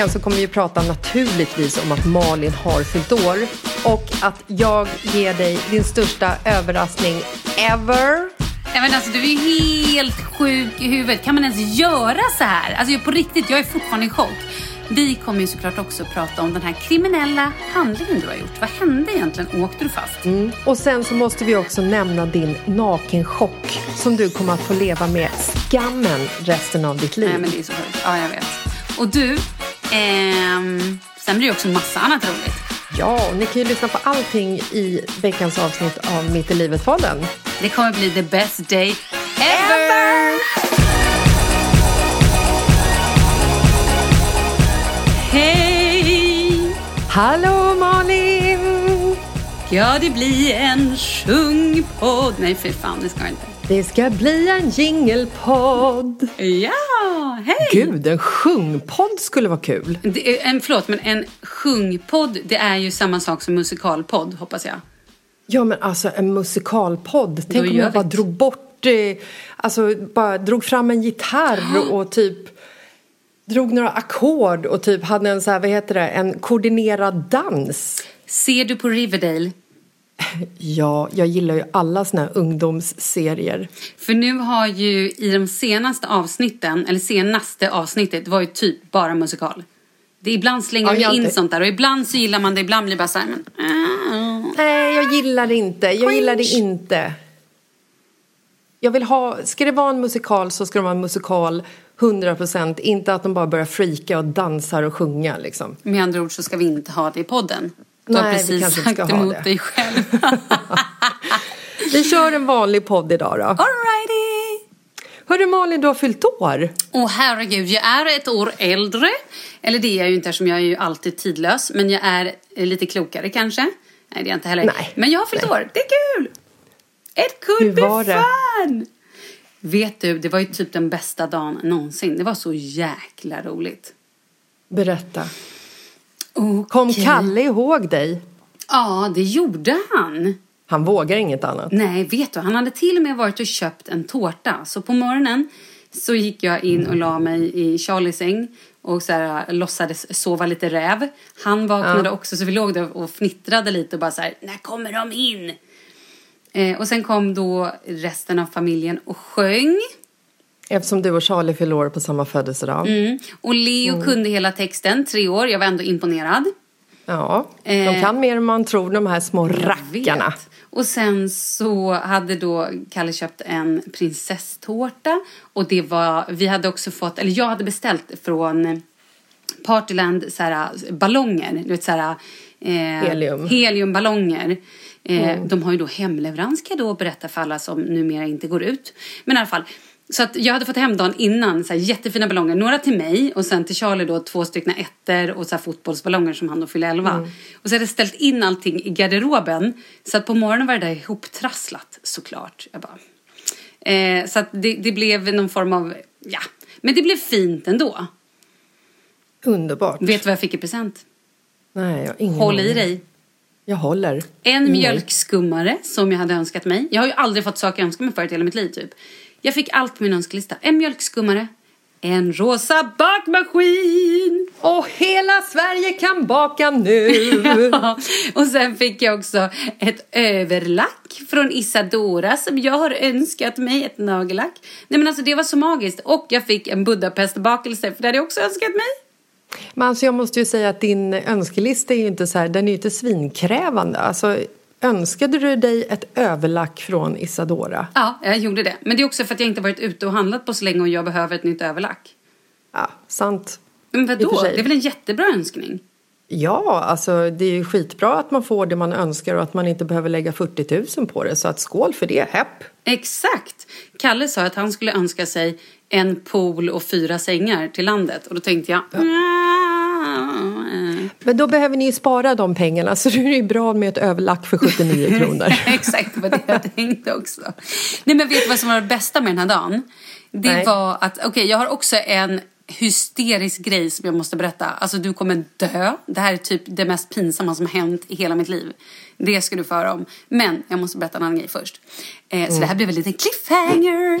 veckan så kommer vi prata naturligtvis om att Malin har fyllt år och att jag ger dig din största överraskning ever. Ja, men alltså, du är helt sjuk i huvudet. Kan man ens göra så här? Alltså, på riktigt, jag är fortfarande i chock. Vi kommer ju såklart också prata om den här kriminella handlingen du har gjort. Vad hände egentligen? Åkte du fast? Mm. Och sen så måste vi också nämna din nakenchock som du kommer att få leva med skammen resten av ditt liv. Nej, men det är så sjukt. Ja, jag vet. Och du, ehm, sen blir det också massa annat roligt. Ja, och ni kan ju lyssna på allting i veckans avsnitt av Mitt i livet-podden. Det kommer bli the best day ever! Hej! Hallå Malin! Ska det bli en sjungpodd? Nej, för fan, det ska jag inte. Det ska bli en jingelpodd. Ja, hej! Gud, en sjungpodd skulle vara kul. Det är, en, förlåt, men en sjungpodd, det är ju samma sak som musikalpodd, hoppas jag. Ja, men alltså en musikalpodd. Tänk om gör jag bara drog bort, eh, alltså bara drog fram en gitarr och typ drog några ackord och typ hade en så här, vad heter det, en koordinerad dans. Ser du på Riverdale? Ja, jag gillar ju alla såna här ungdomsserier. För nu har ju i de senaste avsnitten, eller senaste avsnittet, var ju typ bara musikal. Det ibland slänger Ja, in sånt där och ibland så gillar man det, ibland blir det bara så här, men... ah. Nej, jag gillar det inte. Jag gillar det inte. Jag vill ha, ska det vara en musikal så ska det vara en musikal 100%. Inte att de bara börjar freaka och dansar och sjunga liksom. Med andra ord så ska vi inte ha det i podden. Du har Nej, precis sagt ska ha emot det. dig själv. Vi kör en vanlig podd idag då. Alrighty! Hörru Malin, du har fyllt år. Åh herregud, jag är ett år äldre. Eller det är jag ju inte eftersom jag är ju alltid tidlös. Men jag är eh, lite klokare kanske. Nej, det är jag inte heller. Nej. Men jag har fyllt Nej. år, det är kul! Var be det? fun! Vet du, det var ju typ den bästa dagen någonsin. Det var så jäkla roligt. Berätta. Okej. Kom Kalle ihåg dig? Ja, det gjorde han. Han vågar inget annat. Nej, vet du, han hade till och med varit och köpt en tårta. Så på morgonen så gick jag in och la mig i Charlies säng och så här, låtsades sova lite räv. Han vaknade också så vi låg där och fnittrade lite och bara så här, när kommer de in? Eh, och sen kom då resten av familjen och sjöng. Eftersom du och Charlie fyller år på samma födelsedag. Mm. Och Leo kunde hela texten, tre år. Jag var ändå imponerad. Ja, de Eh, kan mer än man tror, de här små rackarna. Vet. Och sen så hade då Kalle köpt en prinsesstårta. Och det var, vi hade också fått, eller jag hade beställt från Partyland så här, ballonger. Du vet så här, eh, Helium. Heliumballonger. Eh, De har ju då hemleverans kan jag då berätta för alla som numera inte går ut. Men i alla fall. Så att jag hade fått hem dagen innan så här, jättefina ballonger. Några till mig och sen till Charlie då två stycken ettor och så här, fotbollsballonger som han då fyller 11. Och så hade jag ställt in allting i garderoben. Så att på morgonen var det där ihoptrasslat såklart. Jag bara. Eh, så det, det blev någon form av, ja. Men det blev fint ändå. Underbart. Vet du vad jag fick i present? Nej, jag har ingen Håll i dig. Jag håller. En mjölkskummare som jag hade önskat mig. Jag har ju aldrig fått saker jag önskar mig förut i hela mitt liv typ. Jag fick allt på min önskelista. En mjölkskummare. En rosa bakmaskin. Och hela Sverige kan baka nu. Ja, och sen fick jag också ett överlack från Isadora som jag har önskat mig. Ett nagellack. Nej men alltså det var så magiskt. Och jag fick en Budapestbakelse för det hade jag också önskat mig. Men alltså jag måste ju säga att din önskelista är ju inte så här, den är ju inte svinkrävande. Alltså, önskade du dig ett överlack från Isadora? Ja, jag gjorde det. Men det är också för att jag inte varit ute och handlat på så länge och jag behöver ett nytt överlack. Ja, sant. Men vadå? Det är väl en jättebra önskning? Ja, alltså det är ju skitbra att man får det man önskar och att man inte behöver lägga 40 000 på det. Så att skål för det, hepp! Exakt! Kalle sa att han skulle önska sig en pool och fyra sängar till landet. Och då tänkte jag... "Mm, Men då behöver ni ju spara de pengarna så är det ju bra med ett överlack för 79 kronor. Exakt vad det jag tänkte också. Nej men vet du vad som var det bästa med den här dagen? Det Nej. var att, okej jag har också en hysterisk grej som jag måste berätta. Alltså du kommer dö. Det här är typ det mest pinsamma som har hänt i hela mitt liv. Det ska du få höra om. Men jag måste berätta en annan grej först. Eh, så det här blev en liten cliffhanger.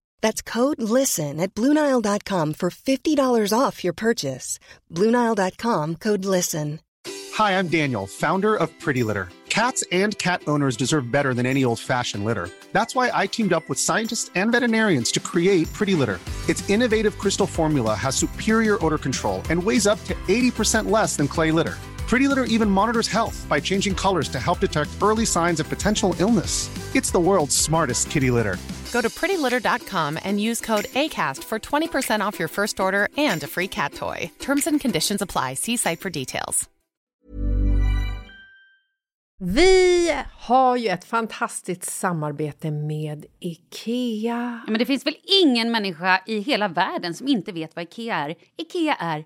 That's code LISTEN at Bluenile.com for $50 off your purchase. Bluenile.com code LISTEN. Hi, I'm Daniel, founder of Pretty Litter. Cats and cat owners deserve better than any old fashioned litter. That's why I teamed up with scientists and veterinarians to create Pretty Litter. Its innovative crystal formula has superior odor control and weighs up to 80% less than clay litter. Pretty Litter even monitors health by changing colors to help detect early signs of potential illness. It's the world's smartest kitty litter. Go to prettylitter.com and use code ACAST for 20% off your first order and a free cat toy. Terms and conditions apply. See site for details. Vi har ju ett fantastiskt samarbete med IKEA. Ja, men det finns väl ingen människa i hela världen som inte vet vad IKEA är. IKEA är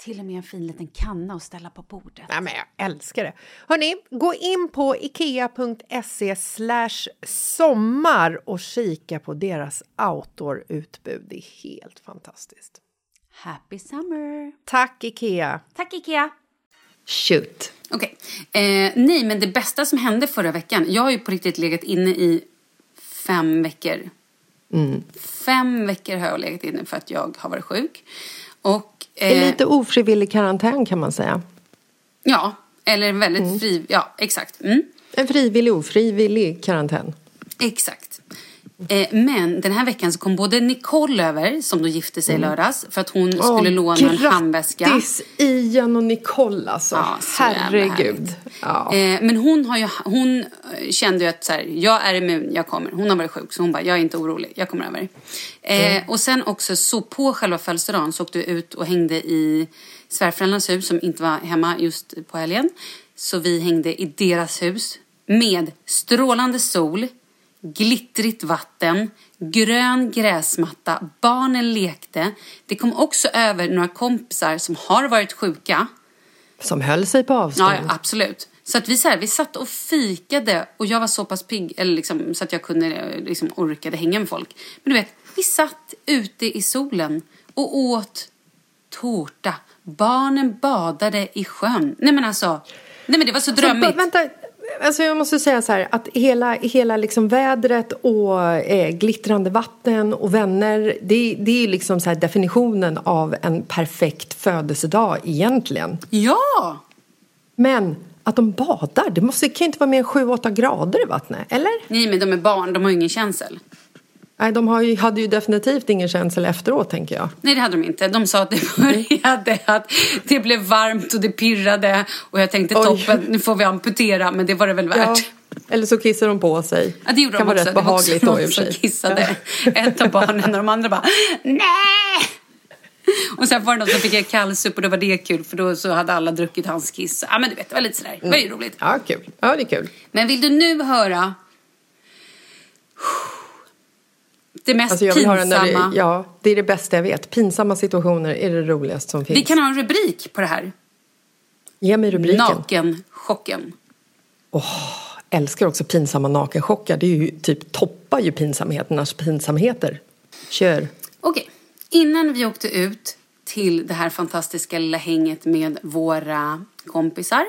Till och med en fin liten kanna att ställa på bordet. Nej, men jag älskar det. Hörni, gå in på ikea.se sommar och kika på deras outdoor-utbud. Det är helt fantastiskt. Happy summer! Tack, Ikea! Tack Ikea! Shoot! Okej. Eh, nej, men det bästa som hände förra veckan. Jag har ju på riktigt legat inne i fem veckor. Fem veckor har jag legat inne för att jag har varit sjuk. Och... Eh, lite ofrivillig karantän kan man säga. Ja, eller väldigt fri... Ja, exakt. Mm. En frivillig ofrivillig karantän. Exakt. Eh, men den här veckan så kom både Nicole över, som då gifte sig i lördags, för att hon skulle Åh, låna en handväska. Grattis Ian och Nicole alltså. Ja, så Herregud. Ja. Eh, men hon, har ju, hon eh, kände ju att så här, jag är immun, jag kommer. Hon har varit sjuk så hon bara, jag är inte orolig, jag kommer över. Eh, Och sen också så på själva födelsedagen så åkte vi ut och hängde i svärföräldrarnas hus som inte var hemma just på helgen. Så vi hängde i deras hus med strålande sol, glittrigt vatten, grön gräsmatta, barnen lekte. Det kom också över några kompisar som har varit sjuka. Som höll sig på avstånd. Ja, absolut. Så att vi, så här, vi satt och fikade och jag var så pass pigg eller liksom, så att jag kunde eh, liksom, orkade hänga med folk. Men du vet, vi satt ute i solen och åt tårta. Barnen badade i sjön. Nej men alltså, nej men det var så Så, drömmigt. vänta, alltså jag måste säga så här att hela, hela liksom vädret och eh, glittrande vatten och vänner det, det är liksom så definitionen av en perfekt födelsedag egentligen. Ja! Men att de badar, det måste, kan ju inte vara mer än 7-8 grader i vattnet, eller? Nej men de är barn, de har ju ingen känsel. Nej, de ju, hade ju definitivt ingen känsla efteråt, tänker jag. Nej, det hade de inte. De sa att det började, att det blev varmt och det pirrade. Och jag tänkte Oj. toppen, nu får vi amputera, men det var det väl Ja. värt. Eller så kissar de på sig. Ja, det gjorde kan de vara också. rätt Det behagligt då i och för sig. kissade. Ett av barnen och de andra bara nej! Och sen var det någon som fick en kallsup och då var det kul för då så hade alla druckit hans kiss. Ja men du vet, det var lite sådär. Det var ju roligt. Ja, kul. Ja, det är kul. Men vill du nu höra det mest Alltså pinsamma? det, ja, det är det bästa jag vet. Pinsamma situationer är det roligaste som finns. Vi kan ha en rubrik på det här. Ge mig rubriken. Nakenchocken. Älskar också pinsamma nakenchockar. Det är ju typ toppar ju pinsamheternas pinsamheter. Kör. Okej, innan vi åkte ut till det här fantastiska lilla hänget med våra kompisar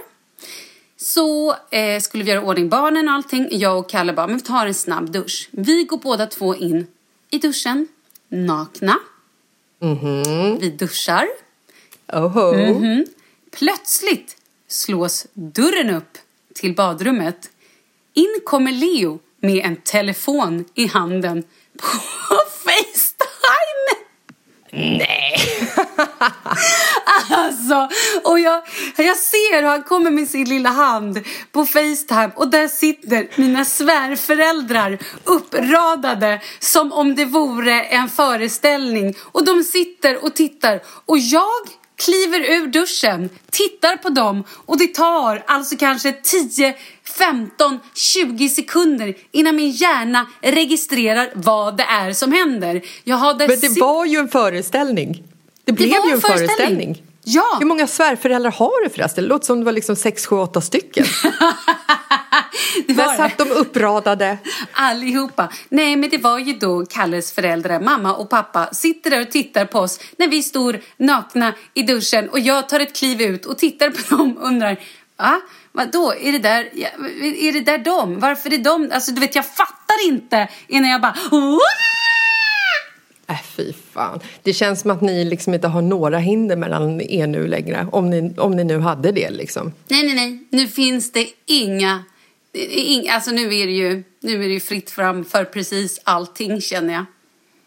så eh, skulle vi göra ordning barnen och allting. Jag och Kalle bara, men vi tar en snabb dusch. Vi går båda två in i duschen, nakna. Vi duschar. Oho. Mhm. Plötsligt slås dörren upp till badrummet. In kommer Leo med en telefon i handen på Facetime. Nej. Alltså, och jag, jag ser hur han kommer med sin lilla hand på Facetime och där sitter mina svärföräldrar uppradade som om det vore en föreställning. Och de sitter och tittar och jag kliver ur duschen, tittar på dem och det tar alltså kanske 10, 15, 20 sekunder innan min hjärna registrerar vad det är som händer. Jag har där Men det var ju en föreställning. Det blev var ju en en föreställning. föreställning. Ja. Hur många svärföräldrar har du förresten? Det låter som det var liksom sex, sju, åtta stycken. det var Där satt de uppradade. Allihopa. Nej, men det var ju då Kalles föräldrar, mamma och pappa, sitter där och tittar på oss när vi står nakna i duschen och jag tar ett kliv ut och tittar på dem och undrar, va? Vadå, är det där, är det där dem? Varför är de, alltså du vet jag fattar inte innan jag bara, Äh, fy fan. Det känns som att ni liksom inte har några hinder mellan er nu längre. Om ni, om ni nu hade det liksom. nej, nej, nej, nu finns det inga, inga alltså nu är det ju, nu är det ju fritt fram för precis allting känner jag.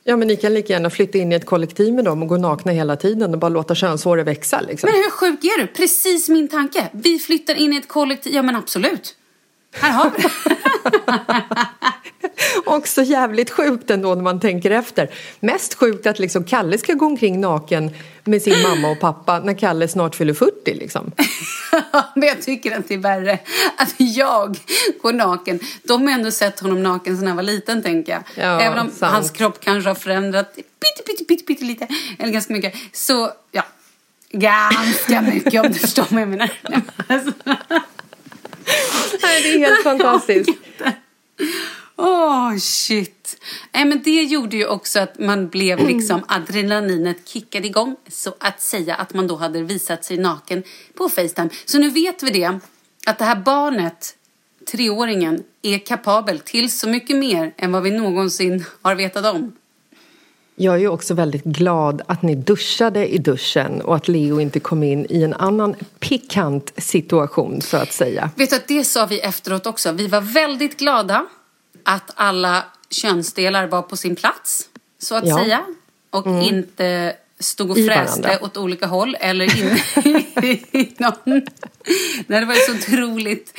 Ja, men ni kan lika gärna flytta in i ett kollektiv med dem och gå nakna hela tiden och bara låta könshåret växa liksom. Men hur sjuk är du? Precis min tanke. Vi flyttar in i ett kollektiv. Ja, men absolut. Här har vi det. Också jävligt sjukt ändå när man tänker efter. Mest sjukt att liksom Kalle ska gå omkring naken med sin mamma och pappa när Kalle snart fyller 40 liksom. men jag tycker att det är värre att jag går naken. De har ändå sett honom naken sedan han var liten, tänker jag. Ja, Även om sant. hans kropp kanske har förändrat pytte, pytte, pytte, lite. Eller ganska mycket. Så, ja. Ganska mycket om du förstår vad jag menar. Alltså. Nej, det är helt fantastiskt. Åh, shit. Nej, men det gjorde ju också att man blev Mm. liksom adrenalinet kickade igång. Så att säga att man då hade visat sig naken på Facetime. Så nu vet vi det. Att det här barnet, treåringen, är kapabel till så mycket mer än vad vi någonsin har vetat om. Jag är också väldigt glad att ni duschade i duschen och att Leo inte kom in i en annan pikant situation så att säga. Vet du att det sa vi efteråt också. Vi var väldigt glada att alla könsdelar var på sin plats, så att Ja. Mm. säga. Och inte stod och fräste åt olika håll eller inne i någon. Nej, det var ju så otroligt...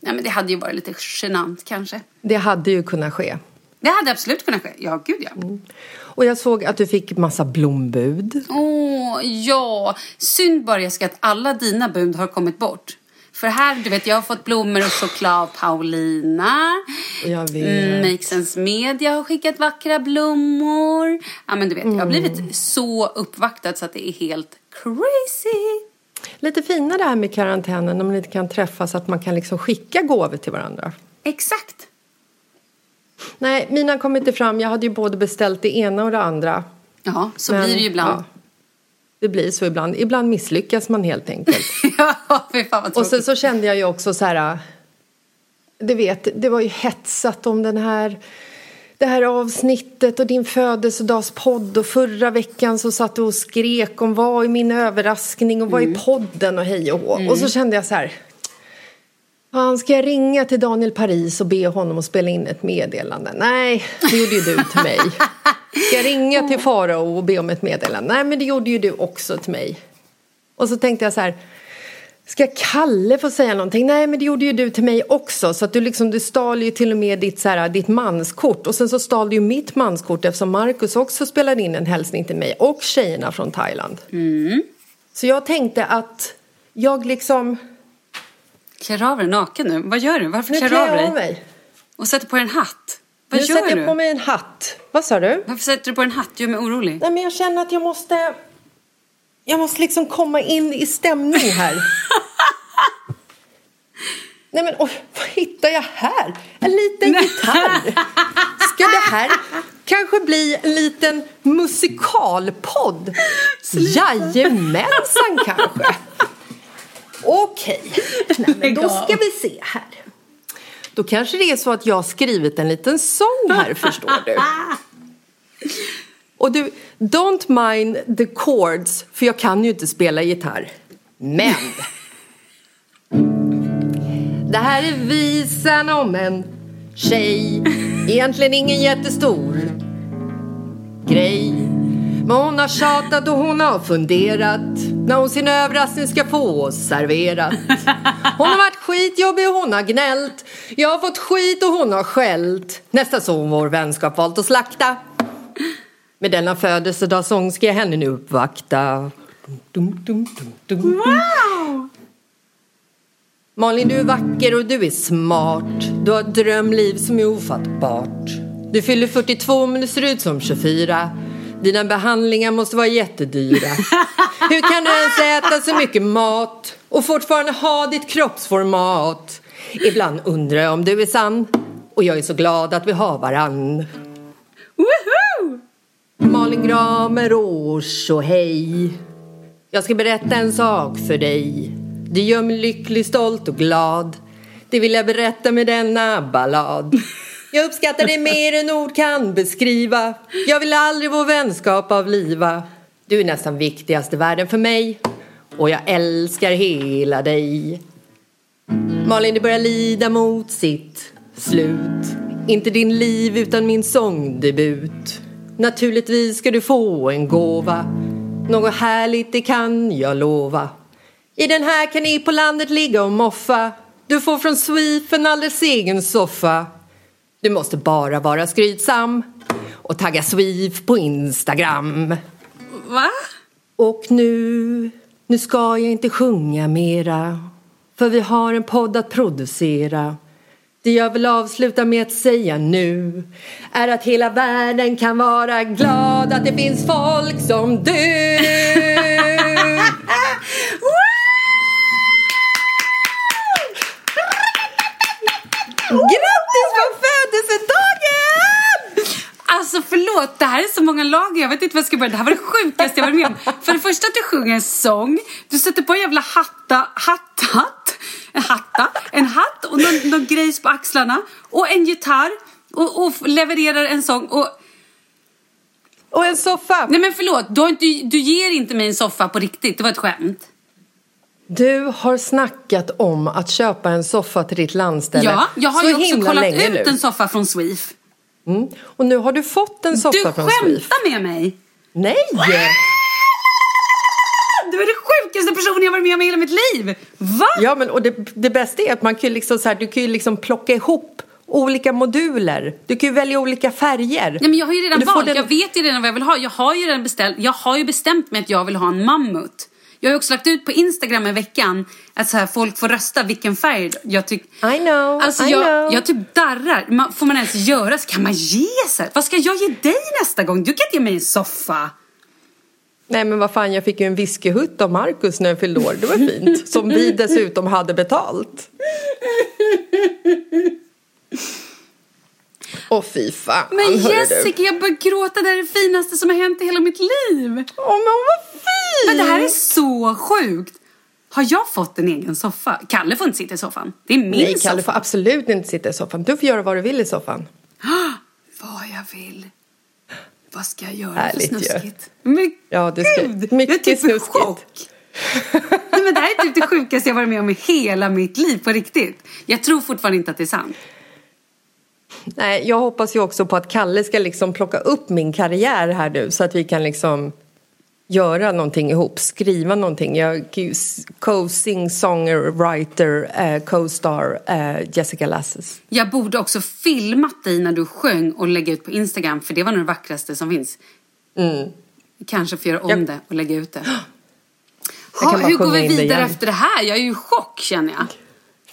Ja, men det hade ju varit lite genant kanske. Det hade ju kunnat ske. Det hade absolut kunnat ske. Ja, gud ja. Mm. Och jag såg att du fick massa blombud. Åh, ja. Synd bara Jessica att alla dina bud har kommit bort. För här, du vet, jag har fått blommor och choklad av Paulina. Jag vet. Mm, Make Sense Media har skickat vackra blommor. Ja, men du vet, jag har Mm. blivit så uppvaktad så att det är helt crazy. Lite fina det här med karantänen om man inte kan träffas att man kan liksom skicka gåvor till varandra. Exakt. Nej, mina kom inte fram. Jag hade ju både beställt det ena och det andra. Ja, så Men, blir det ju ibland. ja, det blir så ibland. Ibland misslyckas man helt enkelt. Ja, fy fan vad och sen så kände jag ju också så här... Du vet, det var ju hetsat om den här det här avsnittet och din födelsedagspodd och förra veckan så satt du och skrek om vad är min överraskning och vad Mm. är podden och hej och hå. Och så kände jag så här Fan, ska jag ringa till Daniel Paris och be honom att spela in ett meddelande? Nej, det gjorde ju du till mig. Ska jag ringa till Farao och be om ett meddelande? Nej, men det gjorde ju du också till mig. Och så tänkte jag så här, ska Kalle få säga någonting? Nej, men det gjorde ju du till mig också. Så att du liksom, du stal ju till och med ditt, så här, ditt manskort. Och sen så stal du ju mitt manskort eftersom Markus också spelade in en hälsning till mig och tjejerna från Thailand. Så jag tänkte att jag liksom... Klär av dig naken nu. Vad gör du? Varför Nu klär du av dig? av mig. Och sätter på dig en hatt? Vad Nu gör sätter du? jag på mig en hatt. Vad sa du? Varför sätter du på en hatt? Gör mig orolig. Nej, men jag känner att jag måste... Jag måste liksom komma in i stämning här. Nej men oj, vad hittar jag här? En liten gitarr. Ska det här kanske bli en liten musikalpodd? Jajamensan kanske. Okej, Nej, men då ska vi se här. Då kanske det är så att jag har skrivit en liten sång här, förstår du. Och du, don't mind the chords, för jag kan ju inte spela gitarr. Men! Det här är visan om en tjej, egentligen ingen jättestor grej. Men hon har tjatat och hon har funderat när hon sin överraskning ska få oss serverat. Hon har varit skitjobbig och hon har gnällt. Jag har fått skit och hon har skällt. Nästan så hon vår vänskap valt att slakta. Med denna födelsedagssång ska jag henne nu uppvakta. Dum, dum, dum, dum. Malin, du är vacker och du är smart. Du har ett drömliv som är ofattbart. Du fyller 42 men du ser ut som 24. Dina behandlingar måste vara jättedyra. Hur kan du ens äta så mycket mat och fortfarande ha ditt kroppsformat? Ibland undrar jag om du är sann och jag är så glad att vi har varann. Woho! Malin Gramer och hej Jag ska berätta en sak för dig Det gör mig lycklig, stolt och glad Det vill jag berätta med denna ballad jag uppskattar dig mer än ord kan beskriva. Jag vill aldrig vår vänskap avliva. Du är nästan viktigast i världen för mig Och jag älskar hela dig. Malin, det börjar lida mot sitt slut. Inte din liv utan min sångdebut. Naturligtvis ska du få en gåva. Något härligt det kan jag lova. I den här kan ni på landet ligga och moffa. Du får från Sweef en alldeles egen soffa. Du måste bara vara skrytsam och tagga Sweef på Instagram. Va? och nu, nu ska jag inte sjunga mera För vi har en podd att producera. Det jag vill avsluta med att säga nu Är att hela världen kan vara glad Att det finns folk som du Grattis på födelsedagen! Alltså förlåt, det här är så många lager. Jag vet inte vad jag ska börja. Det här var det sjukaste jag varit med om. För det första att du sjunger en sång. Du sätter på en jävla hatta, hattat, en hatta, en hatt och någon, någon grejs på axlarna. Och en gitarr. Och, och levererar en sång. Och, Och en soffa nej men förlåt, du, inte, du ger inte mig en soffa på riktigt. Det var ett skämt. Du har snackat om att köpa en soffa till ditt landställe Ja, jag har så ju också kollat ut nu. en soffa från Sweef. Mm. Och nu har du fått en soffa Du från Sweef. skämtar med mig. Nej! Du är den sjukaste personen jag varit med om i hela mitt liv. Va? Ja, men och det, det bästa är att man kan liksom så här, du kan ju liksom plocka ihop olika moduler. Du kan ju välja olika färger. Nej, men jag har ju redan du valt, den- jag vet ju redan vad jag vill ha. Jag har ju redan beställt, jag har ju bestämt mig att jag vill ha en mammut. Jag har ju också lagt ut på Instagram i veckan att så här, folk får rösta vilken färg jag tycker. I know, Alltså I jag, know. jag typ darrar. Man, får man ens göra så kan man ge sig. Vad ska jag ge dig nästa gång? Du kan inte ge mig en soffa. Nej, men vad fan, jag fick ju en whiskyhutt av Markus när jag fyllde år. Det var fint. Som vi dessutom hade betalt. Åh, fy fan, Men hörru du. Jessica, jag börjar gråta. Det här är det finaste som har hänt i hela mitt liv. Åh, men vad fint! Men det här är så sjukt. Har jag fått en egen soffa? Kalle får inte sitta i soffan. Det är min Nej, soffa. Kalle får absolut inte sitta i soffan. Du får göra vad du vill i soffan. Vad jag vill. Vad ska jag göra Härligt för ju. snuskigt? Men Ja, det ska- gud, mycket jag är typ snuskigt. chock. Nej, men det här är typ det sjukaste jag varit med om i hela mitt liv på riktigt. Jag tror fortfarande inte att det är sant. Nej, jag hoppas ju också på att Kalle ska liksom plocka upp min karriär här nu så att vi kan liksom göra någonting ihop, skriva någonting. Jag co-sing, songer, writer, uh, co-star uh, Jessica Lasses. Jag borde också filmat dig när du sjöng och lägga ut på Instagram för det var nog det vackraste som finns. Mm. Kanske få göra om Jag- det och lägga ut det. Ha, hur går vi vidare efter det här? Jag är ju i chock känner jag.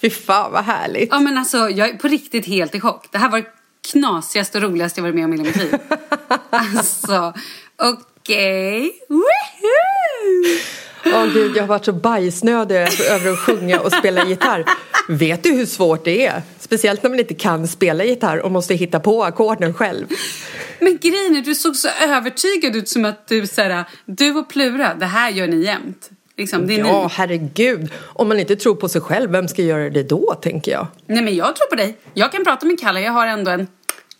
Fy fan vad härligt. Ja men alltså jag är på riktigt helt i chock. Det här var det knasigaste och roligaste jag varit med om i hela mitt liv. alltså, okej. Woohoo! Åh gud, jag har varit så bajsnödig över att sjunga och spela gitarr. Vet du hur svårt det är? Speciellt när man inte kan spela gitarr och måste hitta på ackorden själv. Men grejen är, du såg så övertygad ut som att du såhär, du och Plura, det här gör ni jämt. Liksom, Ja, ni. herregud. Om man inte tror på sig själv, vem ska göra det då, tänker jag? Nej men jag tror på dig. Jag kan prata med Kalle, jag har ändå en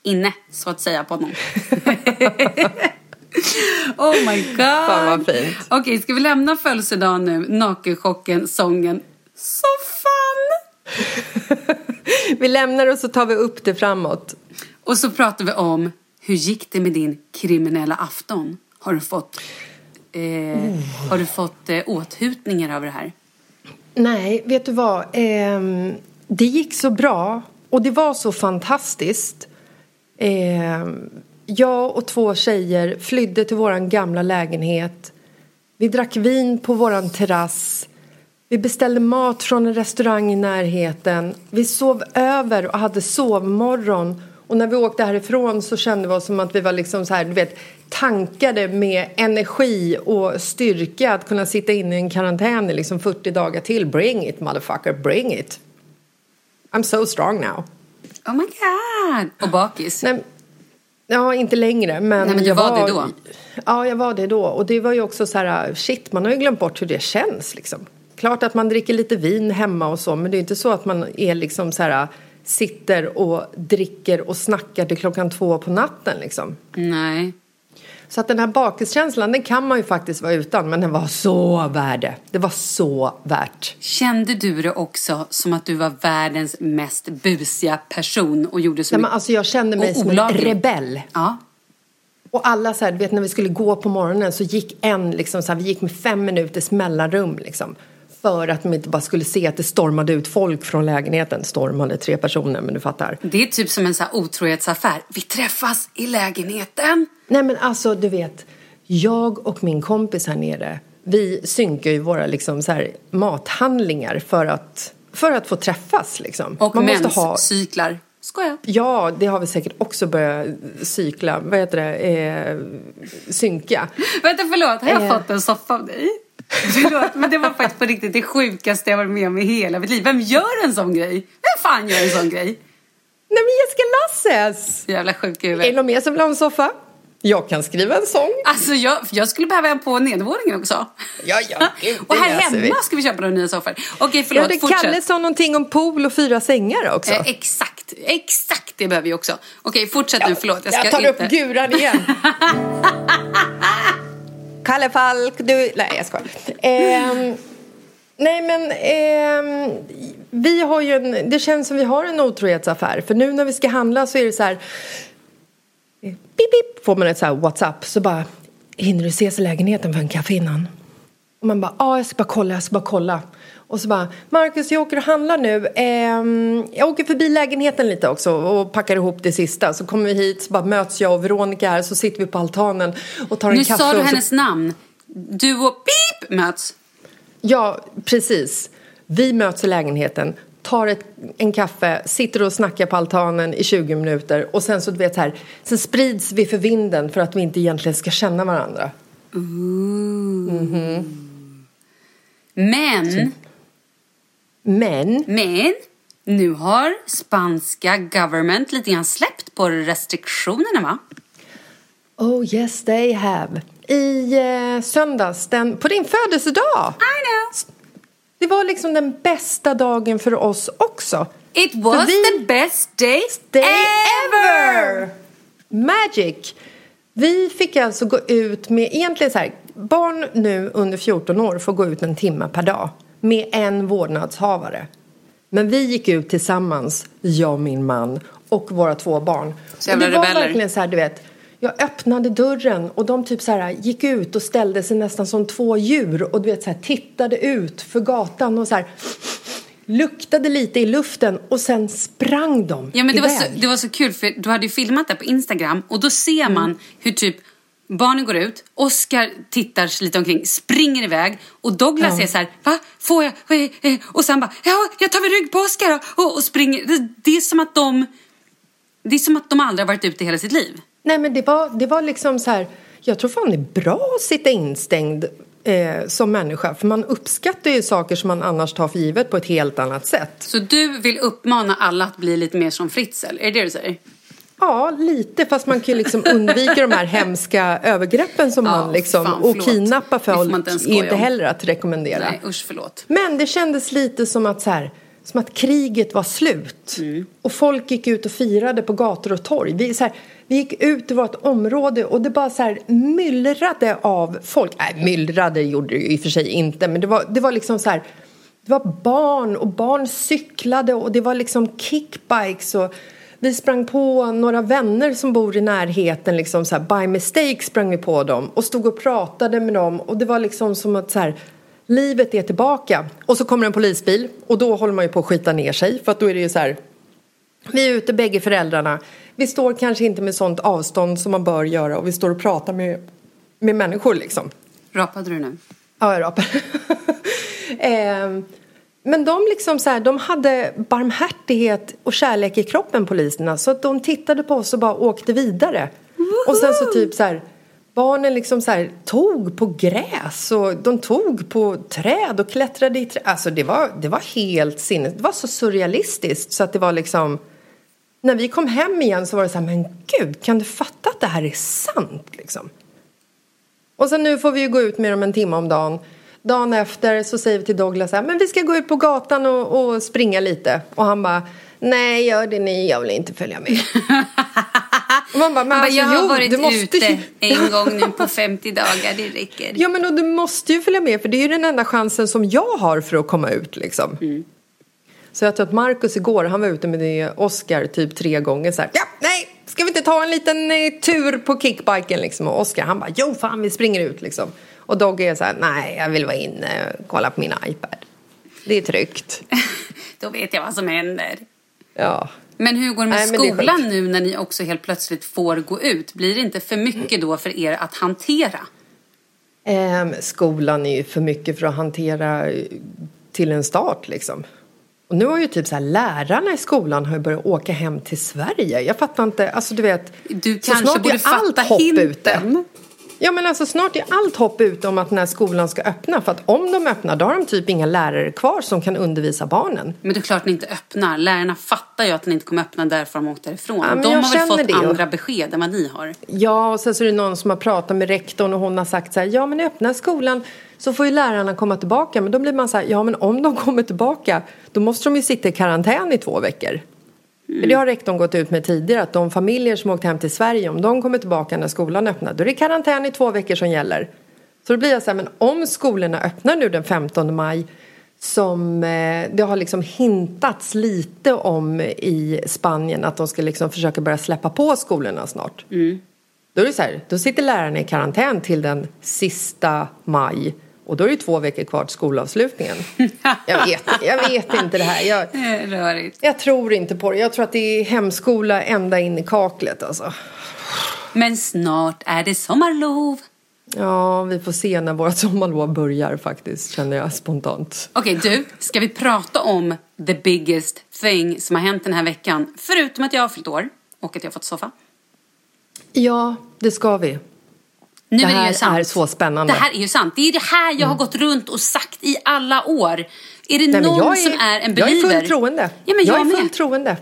inne så att säga på honom. oh my god. Fan, vad fint. Okej, ska vi lämna födelsedagen nu, nakenchocken, sången, soffan? Vi lämnar och så tar vi upp det framåt. Och så pratar vi om hur gick det med din kriminella afton? Har du fått, eh, har du fått eh, åthutningar över det här? Nej, vet du vad? Ehm, det gick så bra och det var så fantastiskt. Ehm, jag och två tjejer flydde till vår gamla lägenhet. Vi drack vin på vår terrass. Vi beställde mat från en restaurang i närheten. Vi sov över och hade sovmorgon. Och när vi åkte härifrån så kände vi oss som att vi var liksom så här, du vet, tankade med energi och styrka att kunna sitta inne i en karantän i liksom 40 dagar till. Bring it motherfucker, bring it. I'm so strong now. Oh my god! Och bakis. Nej, ja, inte längre. Men, Nej, men du jag var det då? Ja, jag var det då. Och det var ju också så här, shit, man har ju glömt bort hur det känns liksom. Klart att man dricker lite vin hemma och så, men det är inte så att man är liksom så här, sitter och dricker och snackar till klockan två på natten liksom. Nej. Så att den här bakiskänslan, den kan man ju faktiskt vara utan, men den var så värd det. Det var så värt. Kände du det också som att du var världens mest busiga person och gjorde så Nej, men mycket? alltså jag kände mig som en rebell. Ja. Och alla så här, du vet när vi skulle gå på morgonen så gick en liksom så här, vi gick med fem minuters mellanrum liksom. För att de inte bara skulle se att det stormade ut folk från lägenheten. Stormade tre personer, men du fattar. Det är typ som en så här otrohetsaffär. Vi träffas i lägenheten. Nej men alltså du vet, jag och min kompis här nere, vi synkar ju våra liksom så här mathandlingar för att, för att få träffas liksom. Och Man måste ha, cyklar. Skoja. Ja, det har vi säkert också börjat cykla, vad heter det, eh, synka. Vänta, förlåt. Har jag Eh. fått en soffa av dig? Förlåt, men det var faktiskt på riktigt det sjukaste jag varit med om i hela mitt liv. Vem gör en sån grej? Vem fan gör en sån grej? Nej men Jessica Lasses! Jävla sjuk i Är det huvudet. någon mer som vill ha en soffa? Jag kan skriva en sång. Alltså jag, jag skulle behöva en på nedervåningen också. Ja, ja, gud, och det här hemma vi. ska vi köpa några nya soffor. Okej, Ja, förlåt. det fortsätt. Kalle sa någonting om pool och fyra sängar också. Eh, exakt, exakt det behöver vi också. Okej, fortsätt nu. Förlåt, jag ska jag tar inte... upp guran igen. Kalle Falk, du... Nej, jag skojar. Ehm, nej, men ehm, vi har ju en... Det känns som vi har en otrohetsaffär. För nu när vi ska handla så är det så här... Pip, pip, får man ett så här WhatsApp så bara... Hinner du ses i lägenheten för en kaffe innan? Och man bara, ja ah, jag ska bara kolla, jag ska bara kolla. Och så bara, Marcus jag åker och handlar nu. Ehm, jag åker förbi lägenheten lite också och packar ihop det sista. Så kommer vi hit, så bara möts jag och Veronica här, så sitter vi på altanen och tar en Nu kaffe. sa du och så... hennes namn. Du och Pip möts. Ja, precis. Vi möts i lägenheten, tar ett, en kaffe, sitter och snackar på altanen i 20 minuter och sen så du vet så här, sen sprids vi för vinden för att vi inte egentligen ska känna varandra. Men, Men men, nu har spanska government lite grann släppt på restriktionerna va? Oh yes they have. I eh, söndags, den, på din födelsedag. I know. Det var liksom den bästa dagen för oss också. It was vi- the best day, Day ever! ever! Magic! Vi fick alltså gå ut med, egentligen så här, barn nu under 14 år får gå ut en timme per dag. Med en vårdnadshavare. Men vi gick ut tillsammans, jag och min man och våra två barn. Så och det jävla var rebeller. verkligen så här, du vet. Jag öppnade dörren och de typ så här gick ut och ställde sig nästan som två djur och du vet så här tittade ut för gatan och så här luktade lite i luften och sen sprang de Ja, men det, var så, det var så kul för du hade ju filmat det på Instagram och då ser man Mm. hur typ barnen går ut, Oscar tittar sig lite omkring, springer iväg och Douglas Ja. är så här, va? Får jag? Eh, eh." Och sen bara, ja, jag tar väl rygg på Oscar då." och, och springer. Det, det är som att de, det är som att de aldrig har varit ute hela sitt liv. Nej men det var, det var liksom så här, jag tror fan det är bra att sitta instängd eh, som människa för man uppskattar ju saker som man annars tar för givet på ett helt annat sätt. Så du vill uppmana alla att bli lite mer som Fritzl, är det det du säger? Ja, lite fast man kan ju liksom undvika de här hemska övergreppen som Ja, man liksom, fan, och kidnappa folk är inte om. heller att rekommendera. Nej, usch förlåt. Men det kändes lite som att så här, som att kriget var slut. Och folk gick ut och firade på gator och torg. Vi, så här, vi gick ut i vårt område och det bara så här myllrade av folk. Nej, myllrade gjorde det ju i och för sig inte. Men det var, det var liksom så här. Det var barn och barn cyklade och det var liksom kickbikes och vi sprang på några vänner som bor i närheten liksom så här by mistake sprang vi på dem och stod och pratade med dem. Och det var liksom som att så här livet är tillbaka. Och så kommer en polisbil och då håller man ju på att skita ner sig. För att då är det ju så här vi är ute bägge föräldrarna. Vi står kanske inte med sånt avstånd som man bör göra och vi står och pratar med, med människor liksom. Rapade du nu? Ja, jag rapar. Ehm, men de liksom så här, de hade barmhärtighet och kärlek i kroppen poliserna så att de tittade på oss och bara åkte vidare. Och sen så typ så här barnen liksom så här tog på gräs och de tog på träd och klättrade i träd. Alltså det var, det var helt sinnes. Det var så surrealistiskt så att det var liksom när vi kom hem igen så var det så här, men gud, kan du fatta att det här är sant liksom? Och sen nu får vi ju gå ut med dem en timme om dagen. Dagen efter så säger vi till Douglas här, men vi ska gå ut på gatan och, och springa lite. Och han bara, nej gör det ni, jag vill inte följa med. och man bara, men alltså, jag har jo, varit du måste ute ju... en gång nu på 50 dagar, det räcker. Ja men och du måste ju följa med för det är ju den enda chansen som jag har för att komma ut liksom. Mm. Så jag tror att Markus igår, han var ute med Oscar typ tre gånger så här, ja, nej, ska vi inte ta en liten eh, tur på kickbiken liksom? Och Oscar han bara, jo fan vi springer ut liksom. Och Dogge är så här, nej jag vill vara inne och kolla på min iPad. Det är tryggt. Då vet jag vad som händer. Ja. Men hur går det med Nej, det skolan sjukt. nu när ni också helt plötsligt får gå ut? Blir det inte för mycket då för er att hantera? Ehm, skolan är ju för mycket för att hantera eh, till en start liksom. Och nu har ju typ så här lärarna i skolan har ju börjat åka hem till Sverige. Jag fattar inte, alltså du vet. Du kanske borde allt fatta hopp hinten. ute. Ja men alltså snart är allt hopp ute om att den här skolan ska öppna. För att om de öppnar då har de typ inga lärare kvar som kan undervisa barnen. Men det är klart ni inte öppnar. Lärarna fattar ju att ni inte kommer öppna därför de åkt därifrån. Ja, de har väl fått det andra besked än vad ni har. Ja, och sen så är det någon som har pratat med rektorn och hon har sagt så här, ja men öppna skolan så får ju lärarna komma tillbaka. Men då blir man så här, ja men om de kommer tillbaka då måste de ju sitta i karantän i två veckor. För det har rektorn gått ut med tidigare att de familjer som åkt hem till Sverige om de kommer tillbaka när skolan öppnar då är det karantän i två veckor som gäller. Så då blir jag så här, men om skolorna öppnar nu den 15 maj som eh, det har liksom hintats lite om i Spanien att de ska liksom försöka börja släppa på skolorna snart. Då är det så här, då sitter lärarna i karantän till den sista maj och då är det två veckor kvar till skolavslutningen. Jag vet, jag vet inte det här. Jag, Rörigt. jag tror inte på det. Jag tror att det är hemskola ända in i kaklet alltså. Men snart är det sommarlov. Ja, vi får se när vårt sommarlov börjar faktiskt, känner jag spontant. Okej, du. Ska vi prata om the biggest thing som har hänt den här veckan? Förutom att jag har fyllt år och att jag har fått soffa. Ja, det ska vi. Nu Det är det här ju sant. är så spännande. Mm. Det här är ju sant. Det är det här jag har gått runt och sagt i alla år. Är det Nej, någon jag som är en Jag är believer? fullt troende. Ja, men jag, är med. fullt troende.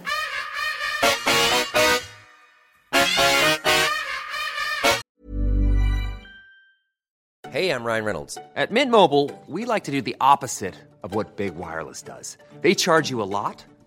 Hey, I'm Ryan Reynolds. At Mint Mobile, we like to do the opposite of what Big Wireless does. They charge you a lot,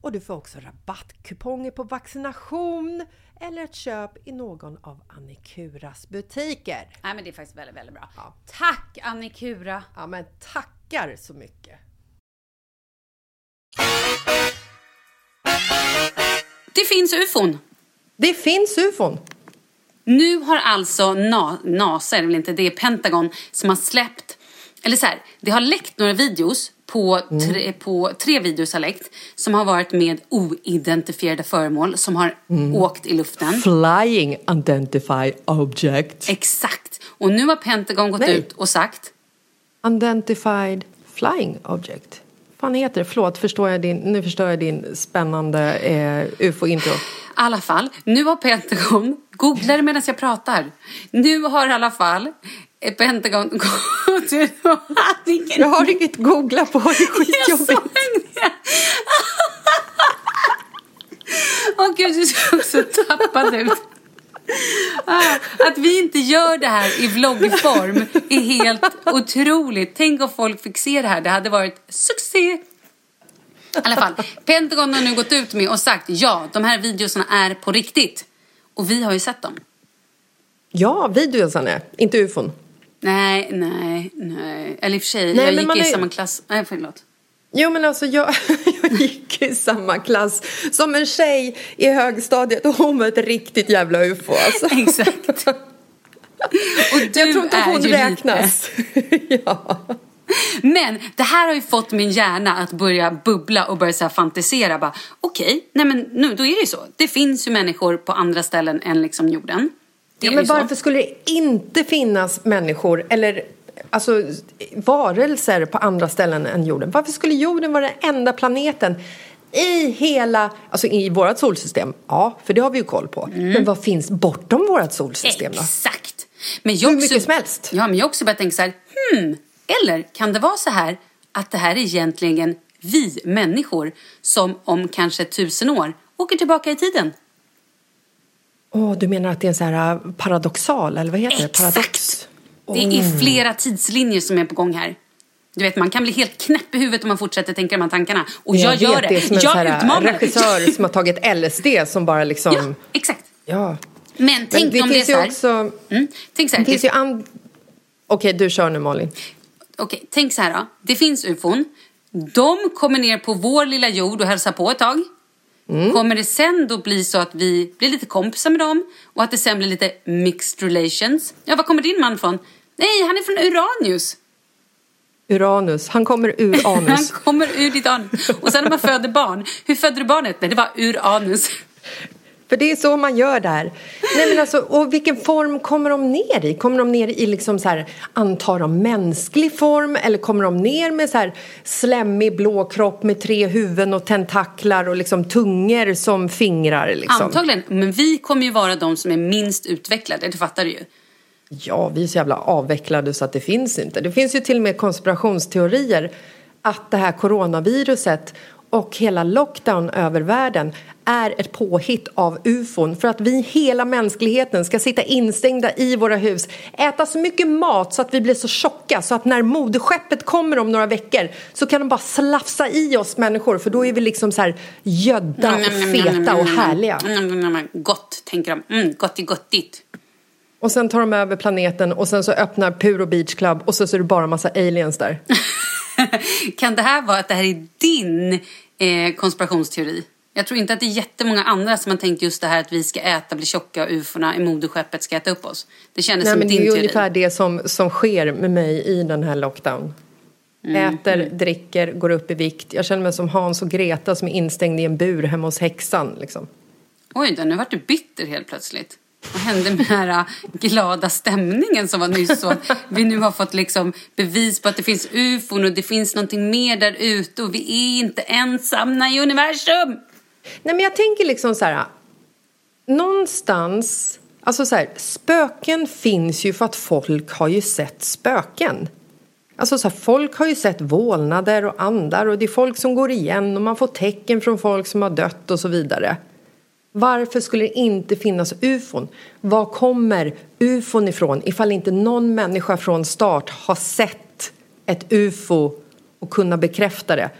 och du får också rabattkuponger på vaccination eller ett köp i någon av Annikuras butiker. Nej men det är faktiskt väldigt, väldigt bra. Ja. Tack Annikura! Ja men tackar så mycket! Det finns ufon! Det finns ufon! Nu har alltså Na- NASA, väl inte, det är Pentagon som har släppt, eller så här, det har läckt några videos på, tre, på tre videos har läckt som har varit med oidentifierade föremål som har åkt i luften. Flying Identify Object. Exakt. Och nu har Pentagon gått Nej. ut och sagt Unidentified Flying Object. fan heter det? Förlåt, förstår jag din, nu förstår jag din spännande eh, ufo-intro. I alla fall, nu har Pentagon, googla det medan jag pratar. Nu har i alla fall Pentagon och... Jag har inget googla på, det är Jag skitjobbigt. såg det! Åh gud, du ser också tappad ut. Ah, att vi inte gör det här i vloggform är helt otroligt. Tänk om folk fick se det här. Det hade varit succé. I alla fall, Pentagon har nu gått ut med och sagt ja, de här videorna är på riktigt. Och vi har ju sett dem. Ja, videosarna, inte ufon. Nej, nej, nej. Eller i och för sig, Nej, jag gick i är- samma klass. Nej, förlåt. Jo men alltså jag, jag gick i samma klass som en tjej i högstadiet och hon var ett riktigt jävla ufo alltså. Exakt. Och du Jag tror inte hon räknas. ja. Men det här har ju fått min hjärna att börja bubbla och börja så fantisera. Bara, Okej, nej men nu, då är det ju så. Det finns ju människor på andra ställen än liksom jorden. Ja, men ju så. varför skulle det inte finnas människor eller alltså, varelser på andra ställen än jorden? Varför skulle jorden vara den enda planeten i hela, alltså i vårt solsystem? Ja, för det har vi ju koll på. Men vad finns bortom vårt solsystem då? Exakt. Men jag Hur också, mycket som helst. Ja, men jag också börjat tänka så här, hmm, eller kan det vara så här att det här är egentligen vi människor som om kanske tusen år åker tillbaka i tiden? Åh, du menar att det är en sån här uh, paradoxal, eller vad heter det? Exakt. Paradox? Det är flera tidslinjer som är på gång här. Du vet, man kan bli helt knäpp i huvudet om man fortsätter tänka de här tankarna. Och jag, vet, gör det. det. är som en jag utmanar. regissör som har tagit LSD som bara liksom... Ja, exakt. Ja. Men tänk det om det är så här. också... Mm, tänk så här. Det finns det- ju and... Okej, du kör nu Malin. Okej, tänk så här då. Det finns ufon. De kommer ner på vår lilla jord och hälsar på ett tag. Mm. Kommer det sen då bli så att vi blir lite kompisar med dem och att det sen blir lite mixed relations? Ja, var kommer din man från? Nej, han är från Uranus. Uranus. Han kommer ur Han anus. kommer ur ditt anus. Och sen när man föder barn, hur födde du barnet? Nej, det var ur anus. För det är så man gör där. Nej, men alltså, och vilken form kommer de ner i? Kommer de ner i liksom så här, antar de mänsklig form eller kommer de ner med så här slemmig blå kropp med tre huvuden och tentaklar och liksom tungor som fingrar? Liksom? Antagligen. Men vi kommer ju vara de som är minst utvecklade, det fattar du ju. Ja, vi är så jävla avvecklade så att det finns inte. Det finns ju till och med konspirationsteorier att det här coronaviruset och hela lockdown över världen är ett påhitt av ufon för att vi, hela mänskligheten, ska sitta instängda i våra hus, äta så mycket mat så att vi blir så tjocka så att när moderskeppet kommer om några veckor så kan de bara slafsa i oss människor för då är vi liksom så här gödda och feta och härliga. Gott, tänker de. Mm, gott i gottigt. Och sen tar de över planeten och sen så öppnar Puro Beach Club och så, så är det bara massa aliens där. Kan det här vara att det här är din eh, konspirationsteori? Jag tror inte att det är jättemånga andra som har tänkt just det här att vi ska äta, bli tjocka och ufona i moderskeppet ska äta upp oss. Det kändes Nej, som men det din är ju teori. ungefär det som, som sker med mig i den här lockdown. Mm, Äter, dricker, går upp i vikt. Jag känner mig som Hans och Greta som är instängd i en bur hemma hos häxan. Liksom. Oj då, nu vart du bitter helt plötsligt. Vad hände med den här äh, glada stämningen som var nyss? Så att vi nu har fått liksom bevis på att det finns ufon och det finns någonting mer där ute och vi är inte ensamma i universum. Nej, men jag tänker liksom så här... Äh, någonstans... Alltså så här, spöken finns ju för att folk har ju sett spöken. Alltså så här, folk har ju sett vålnader och andar och det är folk som går igen och man får tecken från folk som har dött och så vidare. Varför skulle det inte finnas ufon? Var kommer ufon ifrån ifall inte någon människa från start har sett ett ufo och kunnat bekräfta det?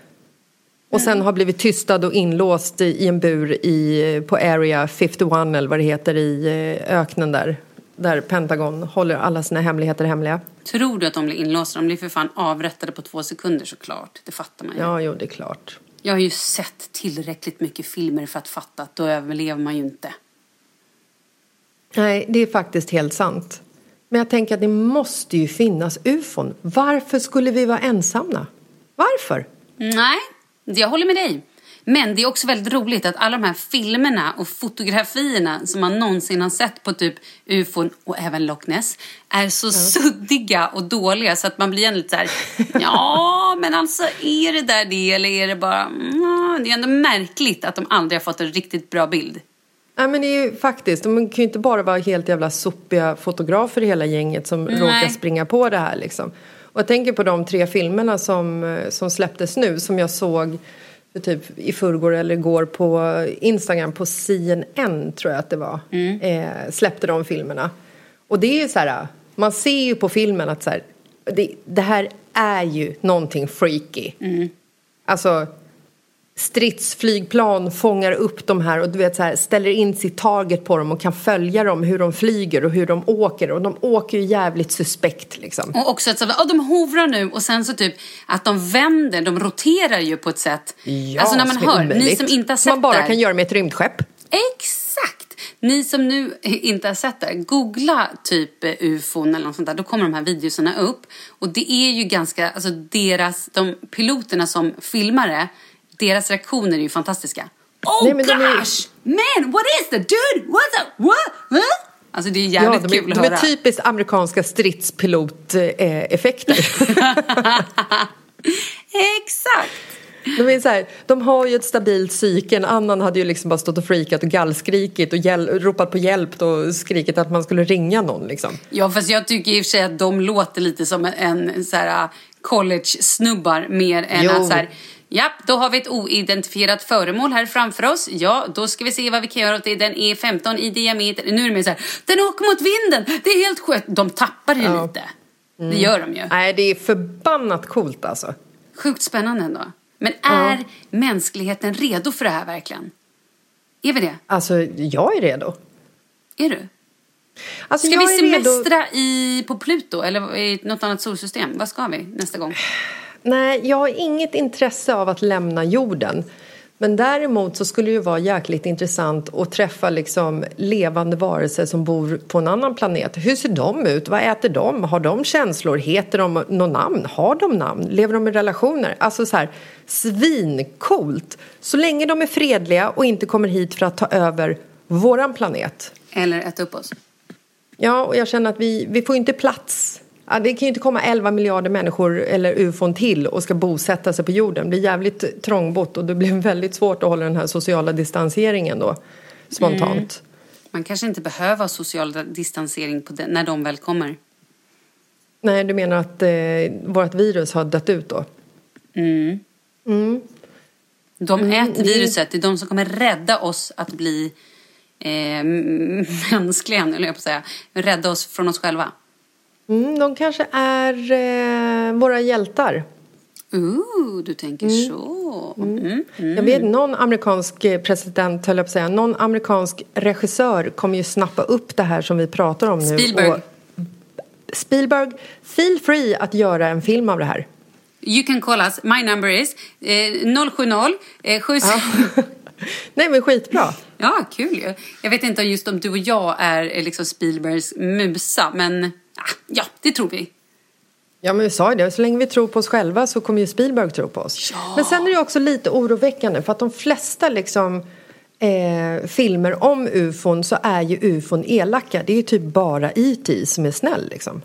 Och sen har blivit tystad och inlåst i, i en bur i, på Area 51 eller vad det heter i eh, öknen där. Där Pentagon håller alla sina hemligheter hemliga. Tror du att de blir inlåsta? De blir för fan avrättade på två sekunder såklart. Det fattar man ju. Ja, jo, det är klart. Jag har ju sett tillräckligt mycket filmer för att fatta att då överlever man ju inte. Nej, det är faktiskt helt sant. Men jag tänker att det måste ju finnas ufon. Varför skulle vi vara ensamma? Varför? Nej, jag håller med dig. Men det är också väldigt roligt att alla de här filmerna och fotografierna som man någonsin har sett på typ ufon och även Loch Ness är så suddiga och dåliga så att man blir lite så här, ja men alltså är det där det eller är det bara, mm, det är ändå märkligt att de aldrig har fått en riktigt bra bild. Nej, men det är ju faktiskt, de kan ju inte bara vara helt jävla sopiga fotografer i hela gänget som Nej. råkar springa på det här liksom. Och jag tänker på de tre filmerna som, eh, som släpptes nu som jag såg typ i förrgår eller igår på Instagram på CNN tror jag att det var. Eh, släppte de filmerna. Och det är ju så här, man ser ju på filmen att så här, det, det här är ju någonting freaky. Alltså stridsflygplan fångar upp de här och du vet så här, ställer in sitt target på dem och kan följa dem hur de flyger och hur de åker och de åker ju jävligt suspekt liksom. Och också att så, oh, de hovrar nu och sen så typ att de vänder, de roterar ju på ett sätt. Ja, alltså när man hör, ni som inte har sett man bara det här- kan göra med ett rymdskepp. Exakt! Ni som nu inte har sett det, googla typ eh, ufon eller något sånt där. Då kommer de här videorna upp. Och det är ju ganska, alltså deras, de piloterna som filmar det, deras reaktioner är ju fantastiska. Oh Nej, men de är- gosh! Man, what is that? Dude, what's up? What? Huh? Alltså det är jävligt Ja, de, kul är, att de är höra. typiskt amerikanska stridspilot-effekter. Exakt! De, är så här, de har ju ett stabilt psyke. En annan hade ju liksom bara stått och freakat och gallskrikit och hjäl- ropat på hjälp och skrikit att man skulle ringa någon. Liksom. Ja, fast jag tycker i och för sig att de låter lite som en, en så här uh, college-snubbar mer än Jo. att så här, Japp, då har vi ett oidentifierat föremål här framför oss. Ja, då ska vi se vad vi kan göra åt det. Den är 15 i diameter. Nu är det så här, den åker mot vinden. Det är helt sjukt. De tappar ju Ja. lite. Det gör de ju. Nej, det är förbannat coolt alltså. Sjukt spännande ändå. Men är mänskligheten redo för det här verkligen? Är vi det? Alltså, jag är redo. Är du? Alltså, Ska vi är redo- semestra i, på Pluto eller i något annat solsystem? Vad ska vi nästa gång? Nej, jag har inget intresse av att lämna jorden. Men däremot så skulle det ju vara jäkligt intressant att träffa liksom levande varelser som bor på en annan planet. Hur ser de ut? Vad äter de? Har de känslor? Heter de något namn? Har de namn? Lever de i relationer? Alltså så här, svincoolt! Så länge de är fredliga och inte kommer hit för att ta över våran planet. Eller äta upp oss? Ja, och jag känner att vi, vi får inte plats. Ja, det kan ju inte komma 11 miljarder människor eller ufon till och ska bosätta sig på jorden. Det blir jävligt trångbott och det blir väldigt svårt att hålla den här sociala distanseringen då spontant. Man kanske inte behöver social distansering den, när de väl kommer. Nej, du menar att eh, vårt virus har dött ut då? De Mm, äter viruset, det är de som kommer rädda oss att bli eh, mänskliga, eller jag på att säga. Rädda oss från oss själva. Mm, de kanske är eh, våra hjältar. Ooh, du tänker så. Mm. Jag vet någon amerikansk eh, president, höll jag på att säga, någon amerikansk regissör kommer ju snappa upp det här som vi pratar om nu. Spielberg. Och Spielberg, feel free att göra en film av det här. You can call us, my number is eh, 070 eh, 7... Nej men skitbra. Ja, kul ju. Jag vet inte just om du och jag är eh, liksom Spielbergs musa, men ja, det tror vi. Ja men vi sa ju det, så länge vi tror på oss själva så kommer ju Spielberg tro på oss. Men sen är det också lite oroväckande för att de flesta liksom eh, filmer om ufon så är ju ufon elaka. Det är ju typ bara E.T. som är snäll liksom.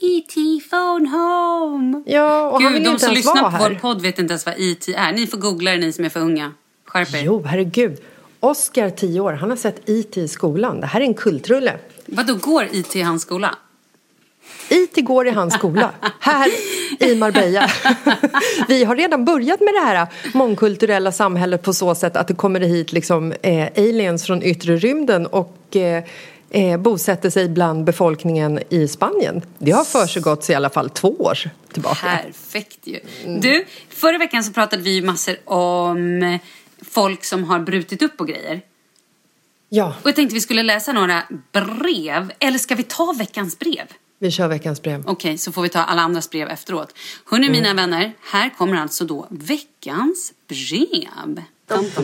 E.T. phone home. Ja, och han vill Gud, de inte som ens vara lyssnar på vår podd vet inte ens vad E.T. är. Ni får googla det, ni som är för unga. Skärp er. Jo, herregud. Oscar, 10 år, han har sett E.T. i skolan. Det här är en kultrulle. Vadå, går E.T. i hans skola? IT går i hans skola, här i Marbella. Vi har redan börjat med det här mångkulturella samhället på så sätt att det kommer hit liksom, eh, aliens från yttre rymden och eh, eh, bosätter sig bland befolkningen i Spanien. Det har försiggått i alla fall två år tillbaka. Perfekt ju. Du, förra veckan så pratade vi ju massor om folk som har brutit upp och grejer. Ja, Och jag tänkte vi skulle läsa några brev. Eller ska vi ta veckans brev? Vi kör veckans brev. Okej, så får vi ta alla andras brev efteråt. Hörni mina vänner, här kommer alltså då veckans brev.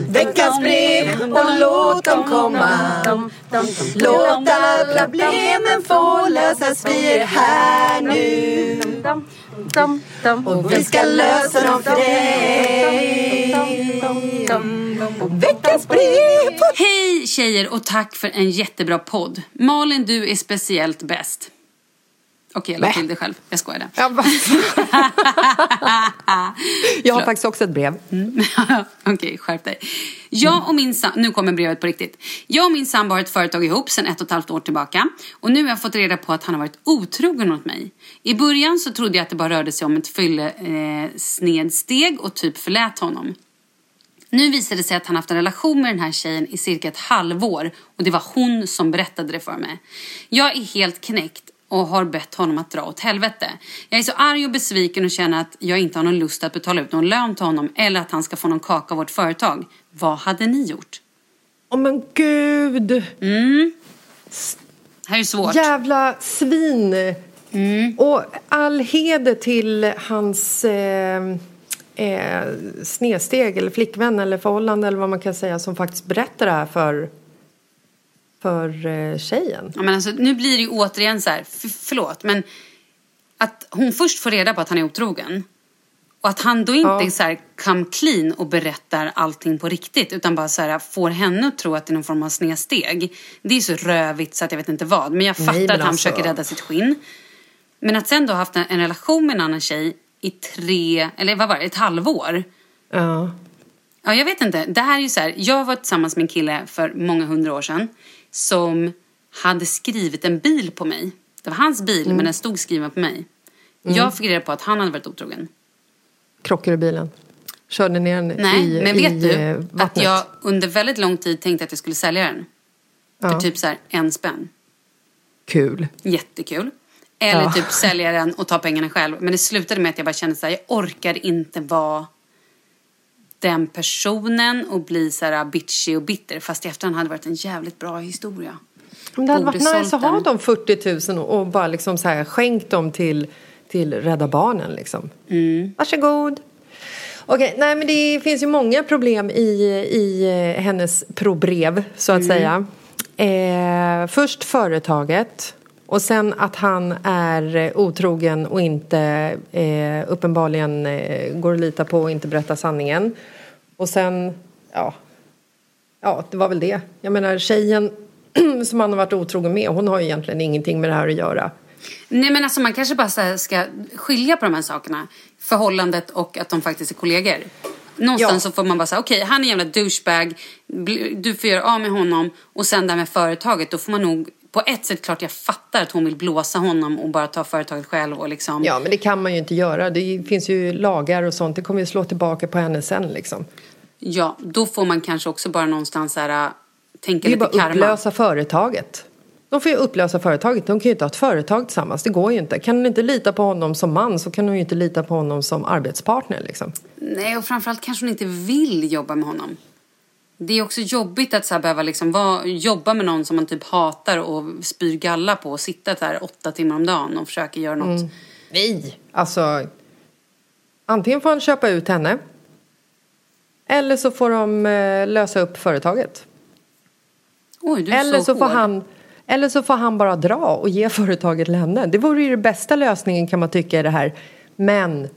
Veckans brev och låt dem komma. Låt alla problemen få lösas. Vi är här nu. Och vi ska lösa dem för dig. Veckans brev. Hej tjejer och tack för en jättebra podd. Malin, du är speciellt bäst. Okej, jag la till det själv. Jag skojade. Ja. Jag har faktiskt också ett brev. Okej, skärp dig. Jag och min sam- nu kommer brevet på riktigt. Jag och min sambo har ett företag ihop sedan ett och ett halvt år tillbaka. Och nu har jag fått reda på att han har varit otrogen mot mig. I början så trodde jag att det bara rörde sig om ett fylle eh, och typ förlät honom. Nu visade det sig att han haft en relation med den här tjejen i cirka ett halvår och det var hon som berättade det för mig. Jag är helt knäckt och har bett honom att dra åt helvete. Jag är så arg och besviken och känner att jag inte har någon lust att betala ut någon lön till honom eller att han ska få någon kaka av vårt företag. Vad hade ni gjort? Åh men gud! Mm. Det här är svårt. Jävla svin! Och all heder till hans eh, eh, snedsteg eller flickvän eller förhållande eller vad man kan säga som faktiskt berättar det här för, för eh, tjejen. Ja, men alltså, nu blir det ju återigen så här, f- förlåt, men att hon först får reda på att han är otrogen och att han då inte Ja. så här come clean och berättar allting på riktigt utan bara så här får henne att tro att det är någon form av snedsteg. Det är så rövigt så att jag vet inte vad. Men jag Nej, fattar men att han alltså- försöker rädda sitt skinn. Men att sen då ha haft en, en relation med en annan tjej i tre, eller vad var det, ett halvår. Ja. Ja, jag vet inte. Det här är ju så här, jag var tillsammans med en kille för många hundra år sedan som hade skrivit en bil på mig. Det var hans bil, Mm. men den stod skriven på mig. Jag fick reda på att han hade varit otrogen. Krockar i bilen. Körde ner den Nej, i, men vet i du eh, att vattnet. jag under väldigt lång tid tänkte att jag skulle sälja den. För Ja. typ så här en spänn. Kul. Jättekul. Eller Ja. typ sälja den och ta pengarna själv. Men det slutade med att jag bara kände så här, jag orkar inte vara den personen och bli så här bitchy och bitter. Fast i efterhand hade det varit en jävligt bra historia. Men det hade Borde varit nice att ha de 40 000 och bara liksom så här skänkt dem till, till Rädda Barnen liksom. Mm. Varsågod. Okej, nej men det finns ju många problem i, i eh, hennes probrev så att säga. Eh, först företaget och sen att han är otrogen och inte eh, uppenbarligen eh, går att lita på och inte berättar sanningen. Och sen, ja, Ja, det var väl det. Jag menar tjejen som han har varit otrogen med, hon har ju egentligen ingenting med det här att göra. Nej men alltså man kanske bara här ska skilja på de här sakerna. Förhållandet och att de faktiskt är kollegor. Någonstans Ja. så får man bara säga okej han är en jävla douchebag. Du får göra av med honom. Och sen där med företaget då får man nog på ett sätt klart jag fattar att hon vill blåsa honom och bara ta företaget själv och liksom. Ja, men det kan man ju inte göra. Det finns ju lagar och sånt. Det kommer ju slå tillbaka på henne sen liksom. Ja, då får man kanske också bara någonstans här, äh, tänka Det är ju lite bara karma. upplösa företaget. De får ju upplösa företaget. De kan ju inte ha ett företag tillsammans. Det går ju inte. Kan hon inte lita på honom som man så kan hon ju inte lita på honom som arbetspartner liksom. Nej, och framförallt kanske hon inte vill jobba med honom. Det är också jobbigt att så här behöva liksom vara, jobba med någon som man typ hatar och spyr galla på och sitta där åtta timmar om dagen och försöka göra något. Mm. Nej! Alltså, antingen får han köpa ut henne eller så får de eh, lösa upp företaget. Oj, du är Eller så, så, får han, eller så får han bara dra och ge företaget till henne. Det vore ju den bästa lösningen kan man tycka i det här. Men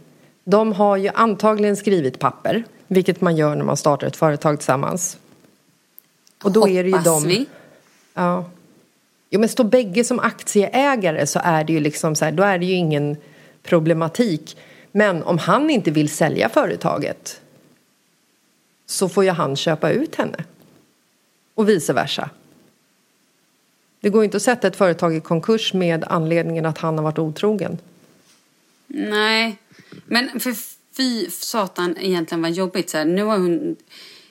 de har ju antagligen skrivit papper, vilket man gör när man startar ett företag tillsammans. Och då är det ju Hoppas de... vi. Ja. Jo, men står bägge som aktieägare så är det ju liksom så här, då är det ju ingen problematik. Men om han inte vill sälja företaget så får ju han köpa ut henne. Och vice versa. Det går ju inte att sätta ett företag i konkurs med anledningen att han har varit otrogen. Nej, men för fy satan egentligen vad jobbigt. Så här, nu har hon,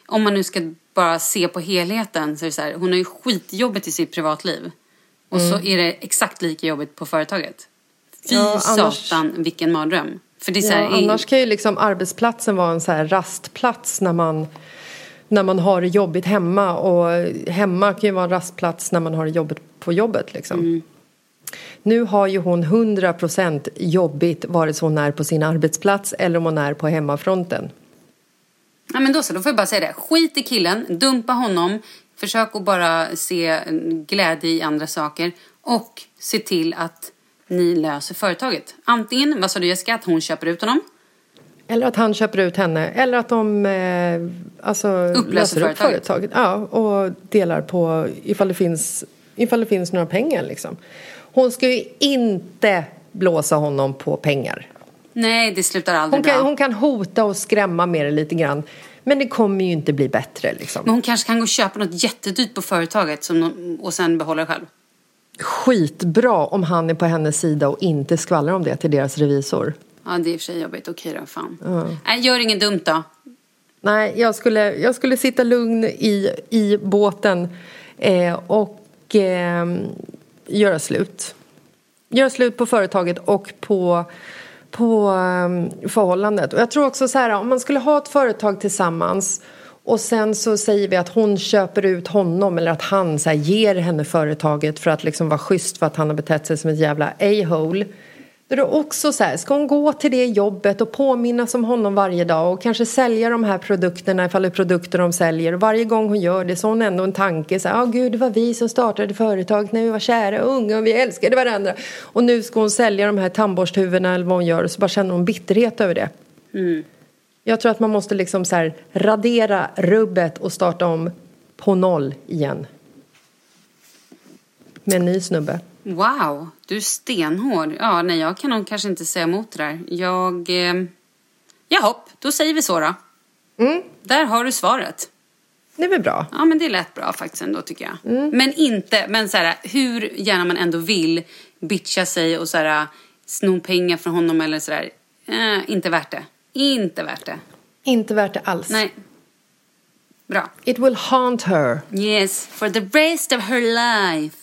om man nu ska bara se på helheten så är det så här, hon har ju skitjobbigt i sitt privatliv. Och så är det exakt lika jobbigt på företaget. Fy Mm. Ja, annars- satan vilken mardröm. För det är så här, Ja, annars kan ju liksom arbetsplatsen vara en så här rastplats när man, när man har det jobbigt hemma. Och hemma kan ju vara en rastplats när man har det jobbigt på jobbet. Liksom. Nu har ju hon 100% jobbigt vare sig hon är på sin arbetsplats eller om hon är på hemmafronten. Ja, men då så, då får jag bara säga det. Skit i killen, dumpa honom, försök att bara se glädje i andra saker och se till att ni löser företaget. Antingen, vad sa du Jessica, att hon köper ut honom. Eller att han köper ut henne. Eller att de eh, alltså, Upplöser löser upp företaget. företaget. Ja, och delar på ifall det finns, ifall det finns några pengar. Liksom. Hon ska ju inte blåsa honom på pengar. Nej, det slutar aldrig Hon bra. kan, hon kan hota och skrämma med det lite grann. Men det kommer ju inte bli bättre. Liksom. Men hon kanske kan gå och köpa något jättedyrt på företaget som de, och sen behålla det själv. Skitbra om han är på hennes sida och inte skvallrar om det till deras revisor. Ja, det är i och för sig jobbigt. Okej då, fan. Nej, gör inget dumt då. Nej, jag skulle, jag skulle sitta lugn i, i båten eh, och eh, göra slut. Göra slut på företaget och på, på ehm, förhållandet. Och jag tror också så här, om man skulle ha ett företag tillsammans och sen så säger vi att hon köper ut honom eller att han så här, ger henne företaget för att liksom vara schysst för att han har betett sig som ett jävla a-hole. Då är det också så här, ska hon gå till det jobbet och påminnas om honom varje dag och kanske sälja de här produkterna ifall det är produkter de säljer och varje gång hon gör det så har hon ändå en tanke så här, oh, gud det var vi som startade företaget när vi var kära och unga och vi älskade varandra och nu ska hon sälja de här tandborsthuvudena eller vad hon gör och så bara känner hon bitterhet över det. Mm. Jag tror att man måste liksom så här radera rubbet och starta om på noll igen. Med en ny snubbe. Wow, du är stenhård. Ja, nej, jag kan nog kanske inte säga emot det där. Jag... Eh... Jaha, då säger vi så då. Mm. Där har du svaret. Det är väl bra. Ja, men det lät bra faktiskt ändå tycker jag. Men inte, men så här, hur gärna man ändå vill bitcha sig och så här, sno pengar från honom eller så där. Eh, inte värt det. Inte värt det. Inte värt det alls. Nej. Bra. It will haunt her. Yes, for the rest of her life.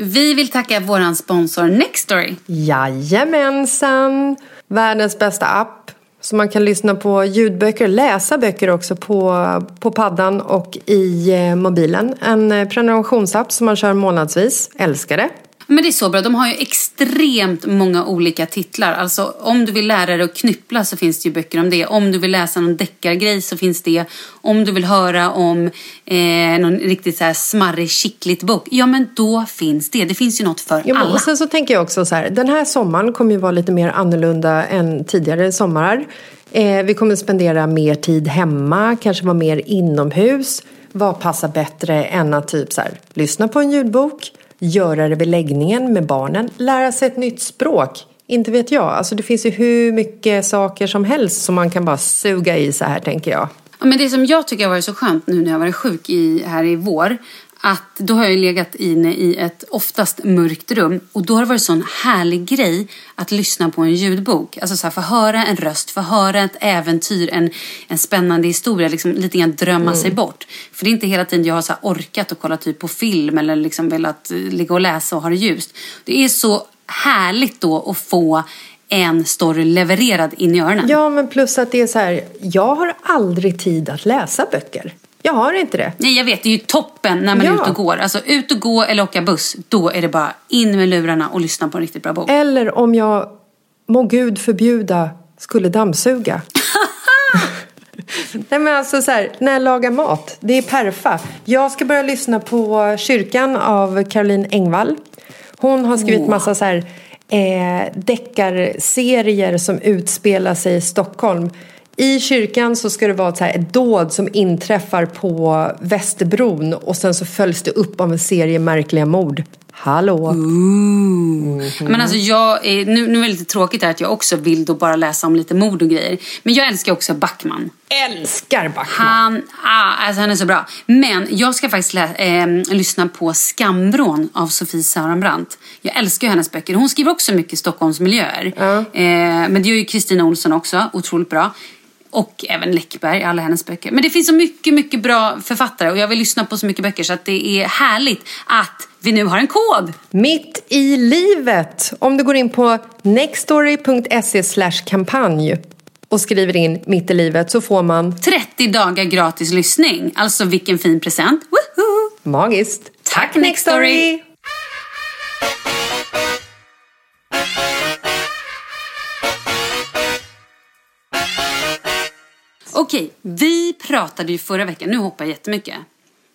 Vi vill tacka våran sponsor Nextory. Jajamensan! Världens bästa app. Så man kan lyssna på ljudböcker, läsa böcker också på, på paddan och i eh, mobilen. En eh, prenumerationsapp som man kör månadsvis. Älskar det. Men det är så bra. De har ju extremt många olika titlar. Alltså om du vill lära dig att knyppla så finns det ju böcker om det. Om du vill läsa någon deckargrej så finns det. Om du vill höra om eh, någon riktigt så här smarrig, kittligt bok. Ja men då finns det. Det finns ju något för Ja, alla. och sen så tänker jag också så här, den här sommaren kommer ju vara lite mer annorlunda än tidigare sommarar. Eh, vi kommer spendera mer tid hemma, kanske vara mer inomhus. Vad passar bättre än att typ så här, lyssna på en ljudbok, göra det vid läggningen med barnen, lära sig ett nytt språk. Inte vet jag, alltså det finns ju hur mycket saker som helst som man kan bara suga i så här tänker jag. Ja, men det som jag tycker har varit så skönt nu när jag har varit sjuk i, här i vår att då har jag legat inne i ett oftast mörkt rum och då har det varit sån härlig grej att lyssna på en ljudbok. Alltså så här, få höra en röst, få höra ett äventyr, en, en spännande historia, liksom lite grann drömma sig bort. För det är inte hela tiden jag har så orkat att kolla typ på film eller liksom velat eh, ligga och läsa och ha det ljust. Det är så härligt då att få en story levererad in i öronen. Ja, men plus att det är så här, jag har aldrig tid att läsa böcker. Jag har inte det. Nej, jag vet. Det är ju toppen när man är Ja. ute och går. Alltså ut och gå eller åka buss. Då är det bara in med lurarna och lyssna på en riktigt bra bok. Eller om jag, må gud förbjuda, skulle dammsuga. Nej men alltså så här, när jag lagar mat, det är perfa. Jag ska börja lyssna på Kyrkan av Caroline Engvall. Hon har skrivit massa så här eh, deckarserier som utspelar sig i Stockholm. I kyrkan så ska det vara ett, här, ett dåd som inträffar på Västerbron och sen så följs det upp av en serie märkliga mord. Hallå! Men alltså jag är, nu, nu är det lite tråkigt här att jag också vill då bara läsa om lite mord och grejer. Men jag älskar också Backman. Älskar Backman! Han, ah, alltså han är så bra. Men jag ska faktiskt lä- eh, lyssna på Skambrån av Sofie Saurenbrant. Jag älskar ju hennes böcker. Hon skriver också mycket Stockholmsmiljöer. Eh, men det gör ju Kristina Olsson också. Otroligt bra. Och även Läckberg, alla hennes böcker. Men det finns så mycket, mycket bra författare och jag vill lyssna på så mycket böcker så att det är härligt att vi nu har en kod. Mitt i livet! Om du går in på nextory.se kampanj och skriver in mitt i livet så får man 30 dagar gratis lyssning. Alltså vilken fin present. Woohoo! magiskt. Tack Nextory! Okej, vi pratade ju förra veckan, nu hoppar jag jättemycket.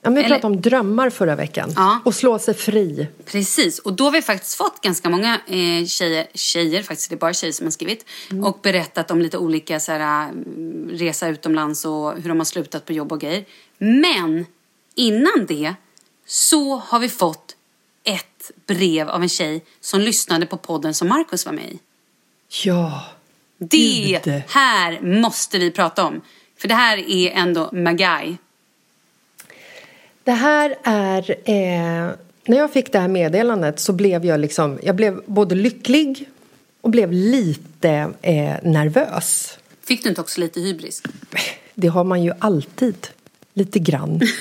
Ja, men vi Eller- pratade om drömmar förra veckan. Ja. Och slå sig fri. Precis, och då har vi faktiskt fått ganska många eh, tjejer, tjejer, faktiskt det är bara tjejer som har skrivit, och berättat om lite olika så här, mm, resa utomlands och hur de har slutat på jobb och grejer. Men innan det så har vi fått ett brev av en tjej som lyssnade på podden som Markus var med i. Ja. Det Gud. här måste vi prata om. För det här är ändå Magai. Det här är eh, när jag fick det här meddelandet så blev jag liksom, jag blev både lycklig och blev lite eh, nervös. Fick du inte också lite hybris? Det har man ju alltid, lite grann.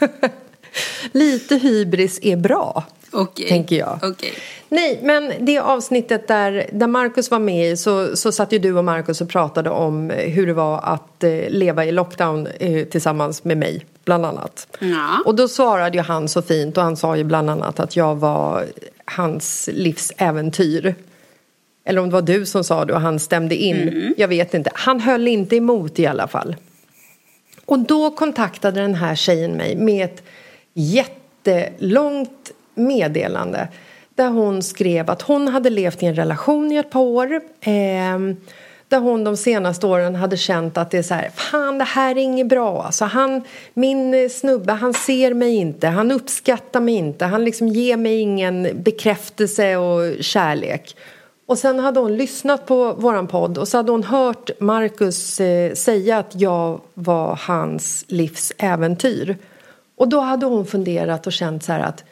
lite hybris är bra, Okej. tänker jag. Okej. Nej, men det avsnittet där, där Marcus var med så, så satt ju du och Marcus och pratade om hur det var att eh, leva i lockdown eh, tillsammans med mig, bland annat. Ja. Och då svarade ju han så fint och han sa ju bland annat att jag var hans livs äventyr. Eller om det var du som sa det och han stämde in. Jag vet inte. Han höll inte emot i alla fall. Och då kontaktade den här tjejen mig med ett jättelångt meddelande där hon skrev att hon hade levt i en relation i ett par år eh, där hon de senaste åren hade känt att det är så här, fan det här är inget bra. Alltså han, min snubbe, han ser mig inte, han uppskattar mig inte, han liksom ger mig ingen bekräftelse och kärlek. Och sen hade hon lyssnat på våran podd och så hade hon hört Marcus eh, säga att jag var hans livs äventyr. Och då hade hon funderat och känt så här att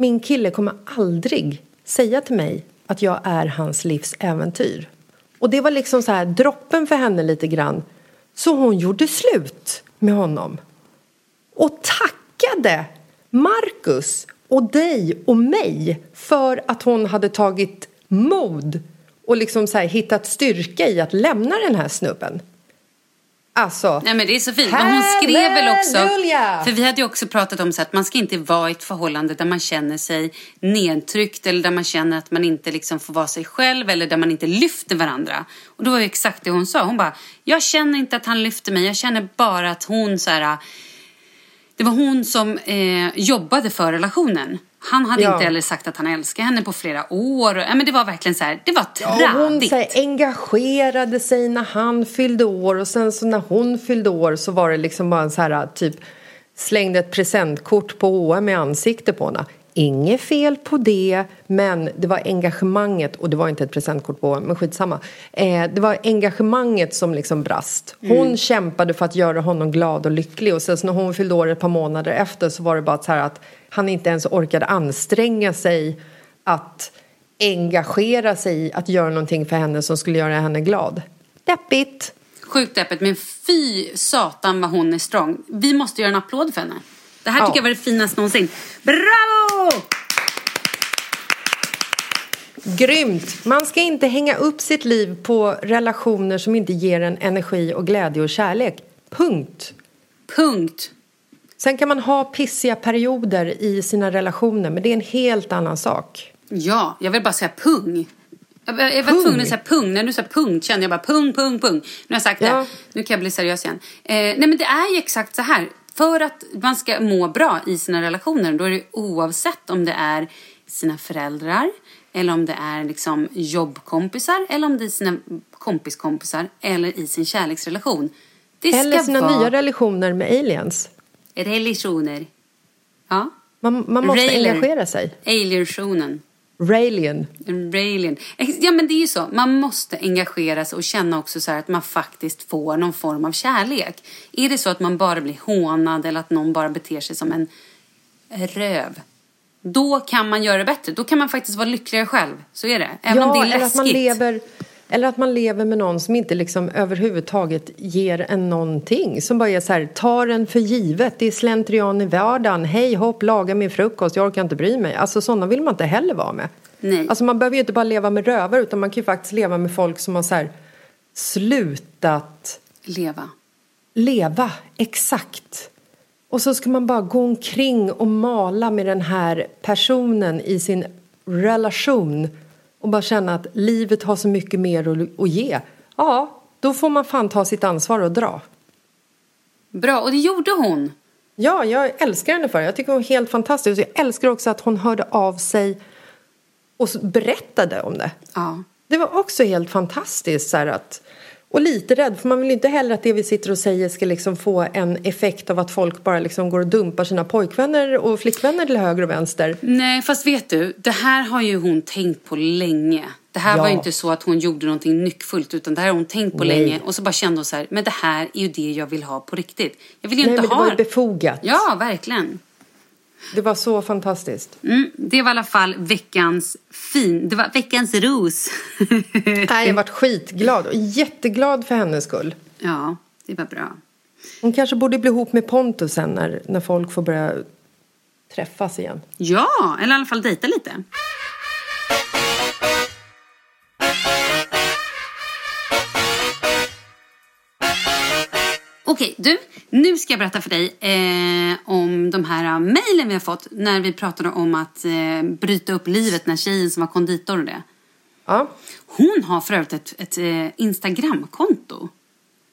min kille kommer aldrig säga till mig att jag är hans livs äventyr. Och det var liksom så här droppen för henne lite grann. Så hon gjorde slut med honom. Och tackade Marcus och dig och mig för att hon hade tagit mod och liksom så här hittat styrka i att lämna den här snubben. Alltså, Nej men det är så fint. Men hon skrev väl också, för vi hade ju också pratat om så att man ska inte vara i ett förhållande där man känner sig nedtryckt eller där man känner att man inte liksom får vara sig själv eller där man inte lyfter varandra. Och då var det exakt det hon sa. Hon bara, jag känner inte att han lyfter mig, jag känner bara att hon så här, det var hon som eh, jobbade för relationen. Han hade Ja. inte heller sagt att han älskar henne på flera år. Ja, men det var verkligen så här, det var Ja, och hon så här, engagerade sig när han fyllde år och sen så när hon fyllde år så var det liksom bara en så här typ slängde ett presentkort på H&M i ansiktet på henne. Inget fel på det, men det var engagemanget och det var inte ett presentkort på men skitsamma. Eh, det var engagemanget som liksom brast. Hon kämpade för att göra honom glad och lycklig och sen när hon fyllde år ett par månader efter så var det bara så här att han inte ens orkade anstränga sig att engagera sig i att göra någonting för henne som skulle göra henne glad. Deppigt. Sjukt deppigt, men fy satan vad hon är strong. Vi måste göra en applåd för henne. Det här tycker jag var det finaste någonsin. Bravo! Grymt! Man ska inte hänga upp sitt liv på relationer som inte ger en energi och glädje och kärlek. Punkt. Punkt. Sen kan man ha pissiga perioder i sina relationer, men det är en helt annan sak. Ja, jag vill bara säga pung. Jag jag var Pung? tvungen att säga pung. När du sa punkt kände jag bara pung, pung, pung. Nu har jag sagt Ja. det. Nu kan jag bli seriös igen. Eh, nej men det är ju exakt så här. För att man ska må bra i sina relationer, då är det oavsett om det är sina föräldrar, eller om det är liksom jobbkompisar, eller om det är sina kompiskompisar, eller i sin kärleksrelation. Det Eller sina vara nya relationer med aliens. relationer. Ja. Man, man måste Railer. engagera sig. Alienationen. Railien. En railing. Ja men det är ju så. Man måste engagera sig och känna också så här att man faktiskt får någon form av kärlek. Är det så att man bara blir hånad eller att någon bara beter sig som en röv. Då kan man göra det bättre. Då kan man faktiskt vara lyckligare själv. Så är det. Även om det är eller att, man läskigt. lever, eller att man lever med någon som inte liksom överhuvudtaget ger en någonting. Som bara är så här, tar en för givet. Det är slentrian i vardagen. Hej hopp, laga min frukost, jag orkar inte bry mig. Alltså sådana vill man inte heller vara med. Nej. Alltså man behöver ju inte bara leva med rövar utan man kan ju faktiskt leva med folk som har så här slutat Leva. leva, exakt. Och så ska man bara gå omkring och mala med den här personen i sin relation och bara känna att livet har så mycket mer att, att ge. Ja, då får man fan ta sitt ansvar och dra. Bra, och det gjorde hon. Ja, jag älskar henne för det. Jag tycker hon är helt fantastisk. Jag älskar också att hon hörde av sig och berättade om det. Ja. Det var också helt fantastiskt. Så att, och lite rädd, för man vill ju inte heller att det vi sitter och säger ska liksom få en effekt av att folk bara liksom går och dumpar sina pojkvänner och flickvänner till höger och vänster. Nej, fast vet du, det här har ju hon tänkt på länge. Det här Ja. var ju inte så att hon gjorde någonting nyckfullt utan det här har hon tänkt på Nej. länge och så bara kände hon så här, men det här är ju det jag vill ha på riktigt. Jag vill ju Nej, inte men det var ju befogat. Ja, verkligen. Det var så fantastiskt. Mm, det var i alla fall veckans fin... Det var veckans ros. Nej, jag varit skitglad och jätteglad för hennes skull. ja, det var bra. Hon kanske borde bli ihop med Pontus sen när, när folk får börja träffas igen. Ja, eller i alla fall dejta lite. Okej, du. Nu ska jag berätta för dig eh, om de här eh, mejlen vi har fått när vi pratade om att eh, bryta upp livet när tjejen som var konditor och det. Ja. Hon har för övrigt ett, ett eh, Instagramkonto.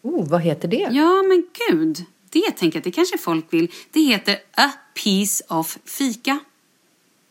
Oh, vad heter det? Ja, men gud. Det tänker jag att det kanske folk vill. Det heter A Piece of Fika.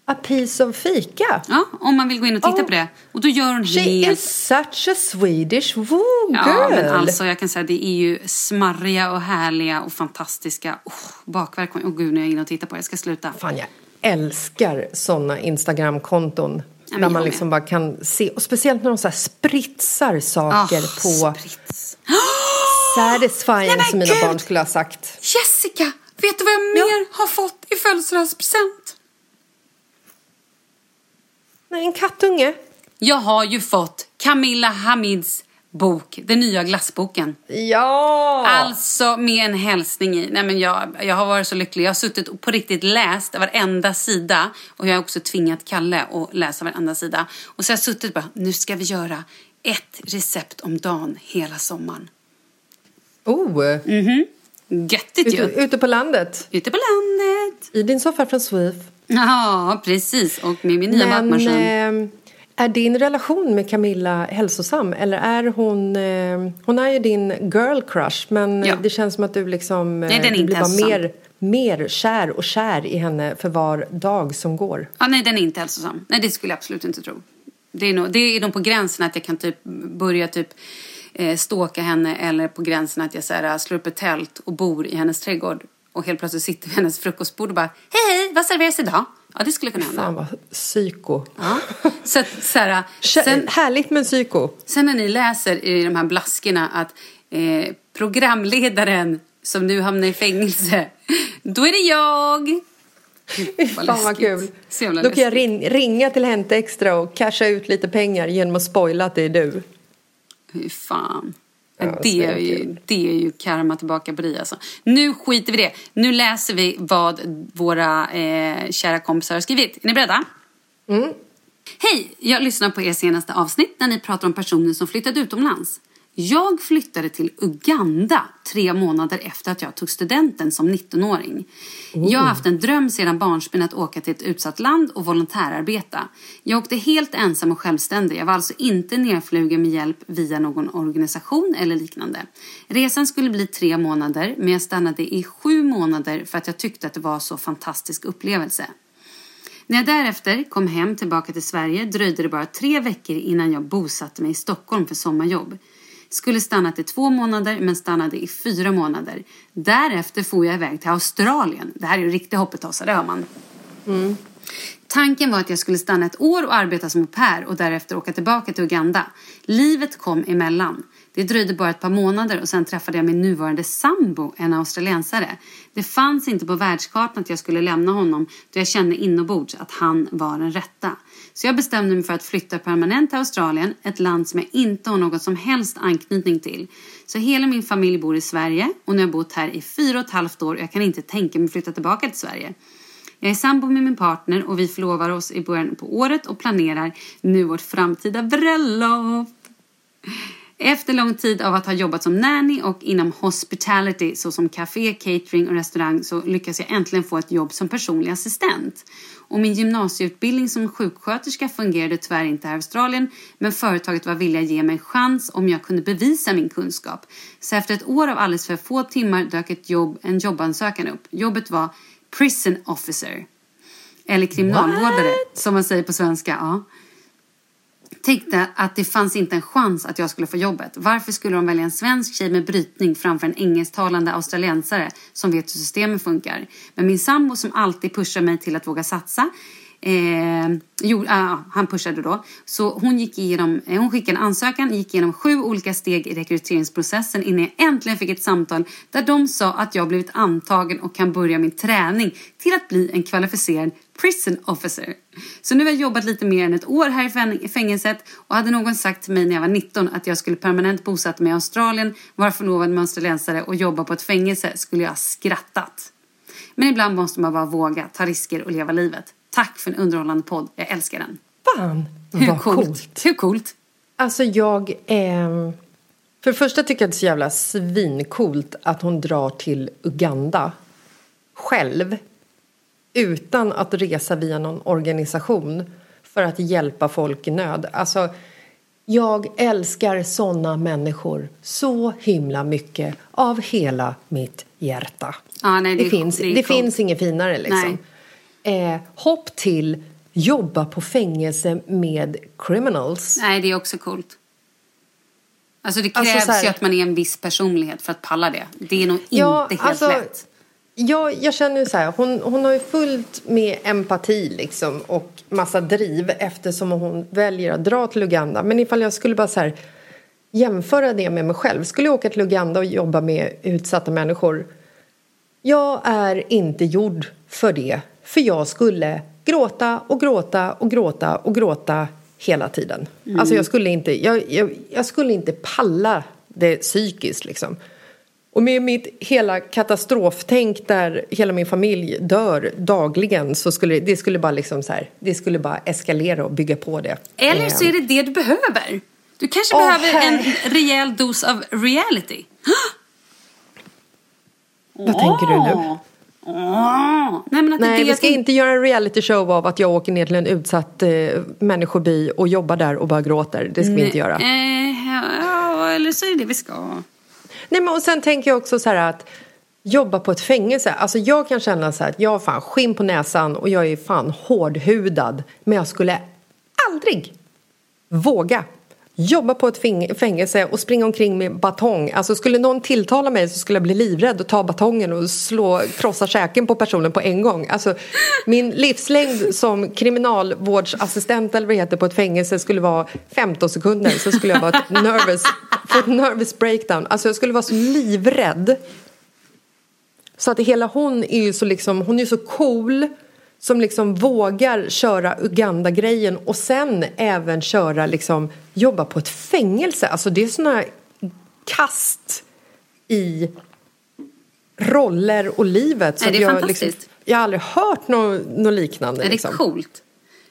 A piece of fika. Ja, om man vill gå in och titta Oh. på det. Och då gör hon She helt... is such a Swedish woo Ja, girl. men alltså jag kan säga det är ju smarriga och härliga och fantastiska oh, bakverk. Åh oh, gud, nu är jag inne och tittar på det. Jag ska sluta. Fan, jag älskar såna Instagramkonton. men där man med. liksom bara kan se, och speciellt när de så här spritsar saker Ah, på sprits. satisfying Nej, som mina gud! barn skulle ha sagt. Jessica, vet du vad jag mer har fått i födelsedagspresent? En kattunge. Jag har ju fått Camilla Hamids bok, den nya glassboken. Ja! Alltså med en hälsning i. Nej, men jag, jag har varit så lycklig. Jag har suttit och på riktigt läst varenda sida. Och jag har också tvingat Kalle att läsa varenda sida. Och så har jag suttit och bara, nu ska vi göra ett recept om dagen hela sommaren. Oh, Göttigt ute, ju. ute på landet. Ute på landet. I din soffa från Swift. Ja, precis. Och med min nya Men matmaskin. eh, är din relation med Camilla hälsosam? Eller är hon... Eh, hon är ju din girl crush, men Ja. det känns som att du liksom... eh, Nej, den är inte blir bara hälsosam. mer, mer kär och kär i henne för var dag som går. Ja, nej, den är inte hälsosam. Nej, det skulle jag absolut inte tro. Det är nog, det är nog på gränsen att jag kan typ börja typ eh, ståka henne eller på gränsen att jag så här, slår upp ett tält och bor i hennes trädgård och helt plötsligt sitter vid hennes frukostbord och bara hej, hej, vad serveras idag? Ja, det skulle kunna hända. Fan vad psyko. Ja. Så så här, Kä- sen, Härligt med psyko. sen när ni läser i de här blaskorna att eh, programledaren som nu hamnar i fängelse, då är det jag. Gud, Fan vad kul. Då kan jag ringa till Hämta Extra och casha ut lite pengar genom att spoila att det är du. Fy fan. Ja, det, är ju, det är ju karma tillbaka på dig alltså. Nu skiter vi det. Nu läser vi vad våra eh, kära kompisar har skrivit. Är ni beredda? Hej! Jag lyssnar på er senaste avsnitt när ni pratar om personer som flyttat utomlands. Jag flyttade till Uganda tre månader efter att jag tog studenten som 19-åring. Jag har haft en dröm sedan barnsben att åka till ett utsatt land och volontärarbeta. Jag åkte helt ensam och självständig. Jag var alltså inte nerflugen med hjälp via någon organisation eller liknande. Resan skulle bli tre månader men jag stannade i sju månader för att jag tyckte att det var så fantastisk upplevelse. När jag därefter kom hem tillbaka till Sverige dröjde det bara tre veckor innan jag bosatte mig i Stockholm för sommarjobb. Skulle stannat i två månader men stannade i fyra månader. Därefter får jag iväg till Australien. Det här är ju riktigt hoppetossa, det hör man. Tanken var att jag skulle stanna ett år och arbeta som au pair och därefter åka tillbaka till Uganda. Livet kom emellan. Det dröjde bara ett par månader och sen träffade jag min nuvarande sambo, en australiensare. Det fanns inte på världskartan att jag skulle lämna honom då jag kände inombords att han var den rätta. Så jag bestämde mig för att flytta permanent till Australien, ett land som jag inte har något som helst anknytning till. Så hela min familj bor i Sverige och nu har jag bott här i fyra och ett halvt år och jag kan inte tänka mig att flytta tillbaka till Sverige. Jag är sambo med min partner och vi förlovar oss i början på året och planerar nu vårt framtida bröllop. Efter lång tid av att ha jobbat som nanny och inom hospitality såsom café, catering och restaurang så lyckas jag äntligen få ett jobb som personlig assistent. Och min gymnasieutbildning som sjuksköterska fungerade tyvärr inte här i Australien men företaget var villiga att ge mig en chans om jag kunde bevisa min kunskap. Så efter ett år av alldeles för få timmar dök ett jobb, en jobbansökan upp. Jobbet var prison officer. Eller kriminalvårdare som man säger på svenska. Ja tänkte att det fanns inte en chans att jag skulle få jobbet. Varför skulle de välja en svensk tjej med brytning framför en engelsktalande australiensare som vet hur systemet funkar? Men min sambo som alltid pushar mig till att våga satsa Eh, jo, ah, han pushade då. Så hon, gick igenom, eh, hon skickade en ansökan, gick igenom sju olika steg i rekryteringsprocessen innan jag äntligen fick ett samtal där de sa att jag blivit antagen och kan börja min träning till att bli en kvalificerad prison officer. Så nu har jag jobbat lite mer än ett år här i fängelset och hade någon sagt till mig när jag var 19 att jag skulle permanent bosätta mig i Australien, vara förlovad med australiensare och jobba på ett fängelse skulle jag ha skrattat. Men ibland måste man bara våga ta risker och leva livet. Tack för en underhållande podd. Jag älskar den. Fan, Hur vad coolt? coolt. Hur coolt? Alltså jag... ehm, för det första tycker jag det är så jävla svincoolt att hon drar till Uganda själv utan att resa via någon organisation för att hjälpa folk i nöd. Alltså, jag älskar såna människor så himla mycket av hela mitt hjärta. Ja, nej, det det finns, det det finns inget finare liksom. Eh, hopp till jobba på fängelse med criminals. Nej, det är också coolt. Alltså det Alltså, krävs så här- ju att man är en viss personlighet för att palla det. Det är nog Ja, inte helt alltså, lätt. Jag, jag känner ju så här, hon, hon har ju fullt med empati liksom och massa driv eftersom hon väljer att dra till Uganda. Men ifall jag skulle bara så här jämföra det med mig själv. Skulle jag åka till Uganda och jobba med utsatta människor. Jag är inte gjord för det. För jag skulle gråta och gråta och gråta och gråta hela tiden. Mm. Alltså jag skulle inte, jag, jag, jag skulle inte palla det psykiskt liksom. Och med mitt hela katastroftänk där hela min familj dör dagligen så skulle det skulle bara liksom så här, det skulle bara eskalera och bygga på det. Eller så är Eh, det det du behöver. Du kanske Åh, behöver en här. rejäl dos av reality. Vad tänker du nu? Åh. Nej, men att Nej, det vi ska inte göra en reality show av att jag åker ner till en utsatt eh, människoby och jobbar där och bara gråter. Det ska vi inte göra. Eh, ja, eller så är det det vi ska. Nej, men och sen tänker jag också så här att jobba på ett fängelse. Alltså jag kan känna så här att jag har fan skinn på näsan och jag är fan hårdhudad. Men jag skulle aldrig våga jobba på ett fängelse och springa omkring med batong. Alltså skulle någon tilltala mig så skulle jag bli livrädd och ta batongen och slå, krossa käken på personen på en gång. Alltså min livslängd som kriminalvårdsassistent eller vad det heter på ett fängelse skulle vara 15 sekunder så skulle jag vara ett nervous, få ett nervous breakdown. Alltså jag skulle vara så livrädd. Så att hela hon är ju så liksom, hon är så cool som liksom vågar köra Uganda-grejen och sen även köra liksom jobba på ett fängelse. Alltså det är såna kast i roller och livet. Så Nej, det är jag, fantastiskt. liksom, jag har aldrig hört något, något liknande. Är det liksom. coolt?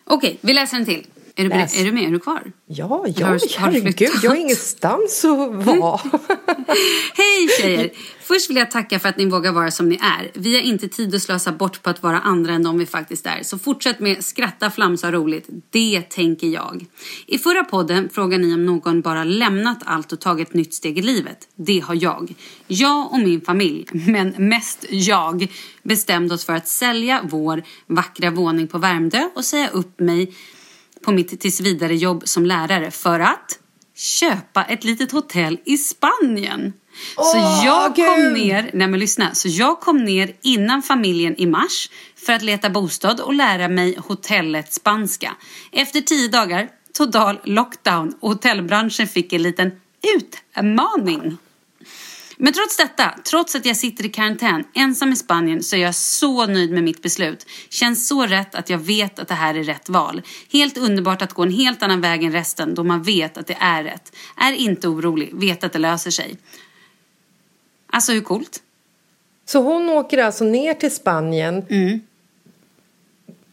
Okej, vi läser en till. Är du, Läs. är du med? Är du kvar? Ja, ja, har har herregud. Jag har ingenstans att vara. Hej tjejer! Först vill jag tacka för att ni vågar vara som ni är. Vi har inte tid att slösa bort på att vara andra än de vi faktiskt är. Så fortsätt med skratta, flamsa roligt. Det tänker jag. I förra podden frågade ni om någon bara lämnat allt och tagit ett nytt steg i livet. Det har jag. Jag och min familj, men mest jag, bestämde oss för att sälja vår vackra våning på Värmdö och säga upp mig på mitt tills vidare jobb som lärare för att köpa ett litet hotell i Spanien. så jag kom Gud! ner, nej men lyssna, så jag kom ner innan familjen i mars för att leta bostad och lära mig hotellet spanska. Efter tio dagar, total lockdown och hotellbranschen fick en liten utmaning. Men trots detta, trots att jag sitter i karantän ensam i Spanien så är jag så nöjd med mitt beslut. Känns så rätt att jag vet att det här är rätt val. Helt underbart att gå en helt annan väg än resten då man vet att det är rätt. Är inte orolig, vet att det löser sig. Alltså hur coolt? Så hon åker alltså ner till Spanien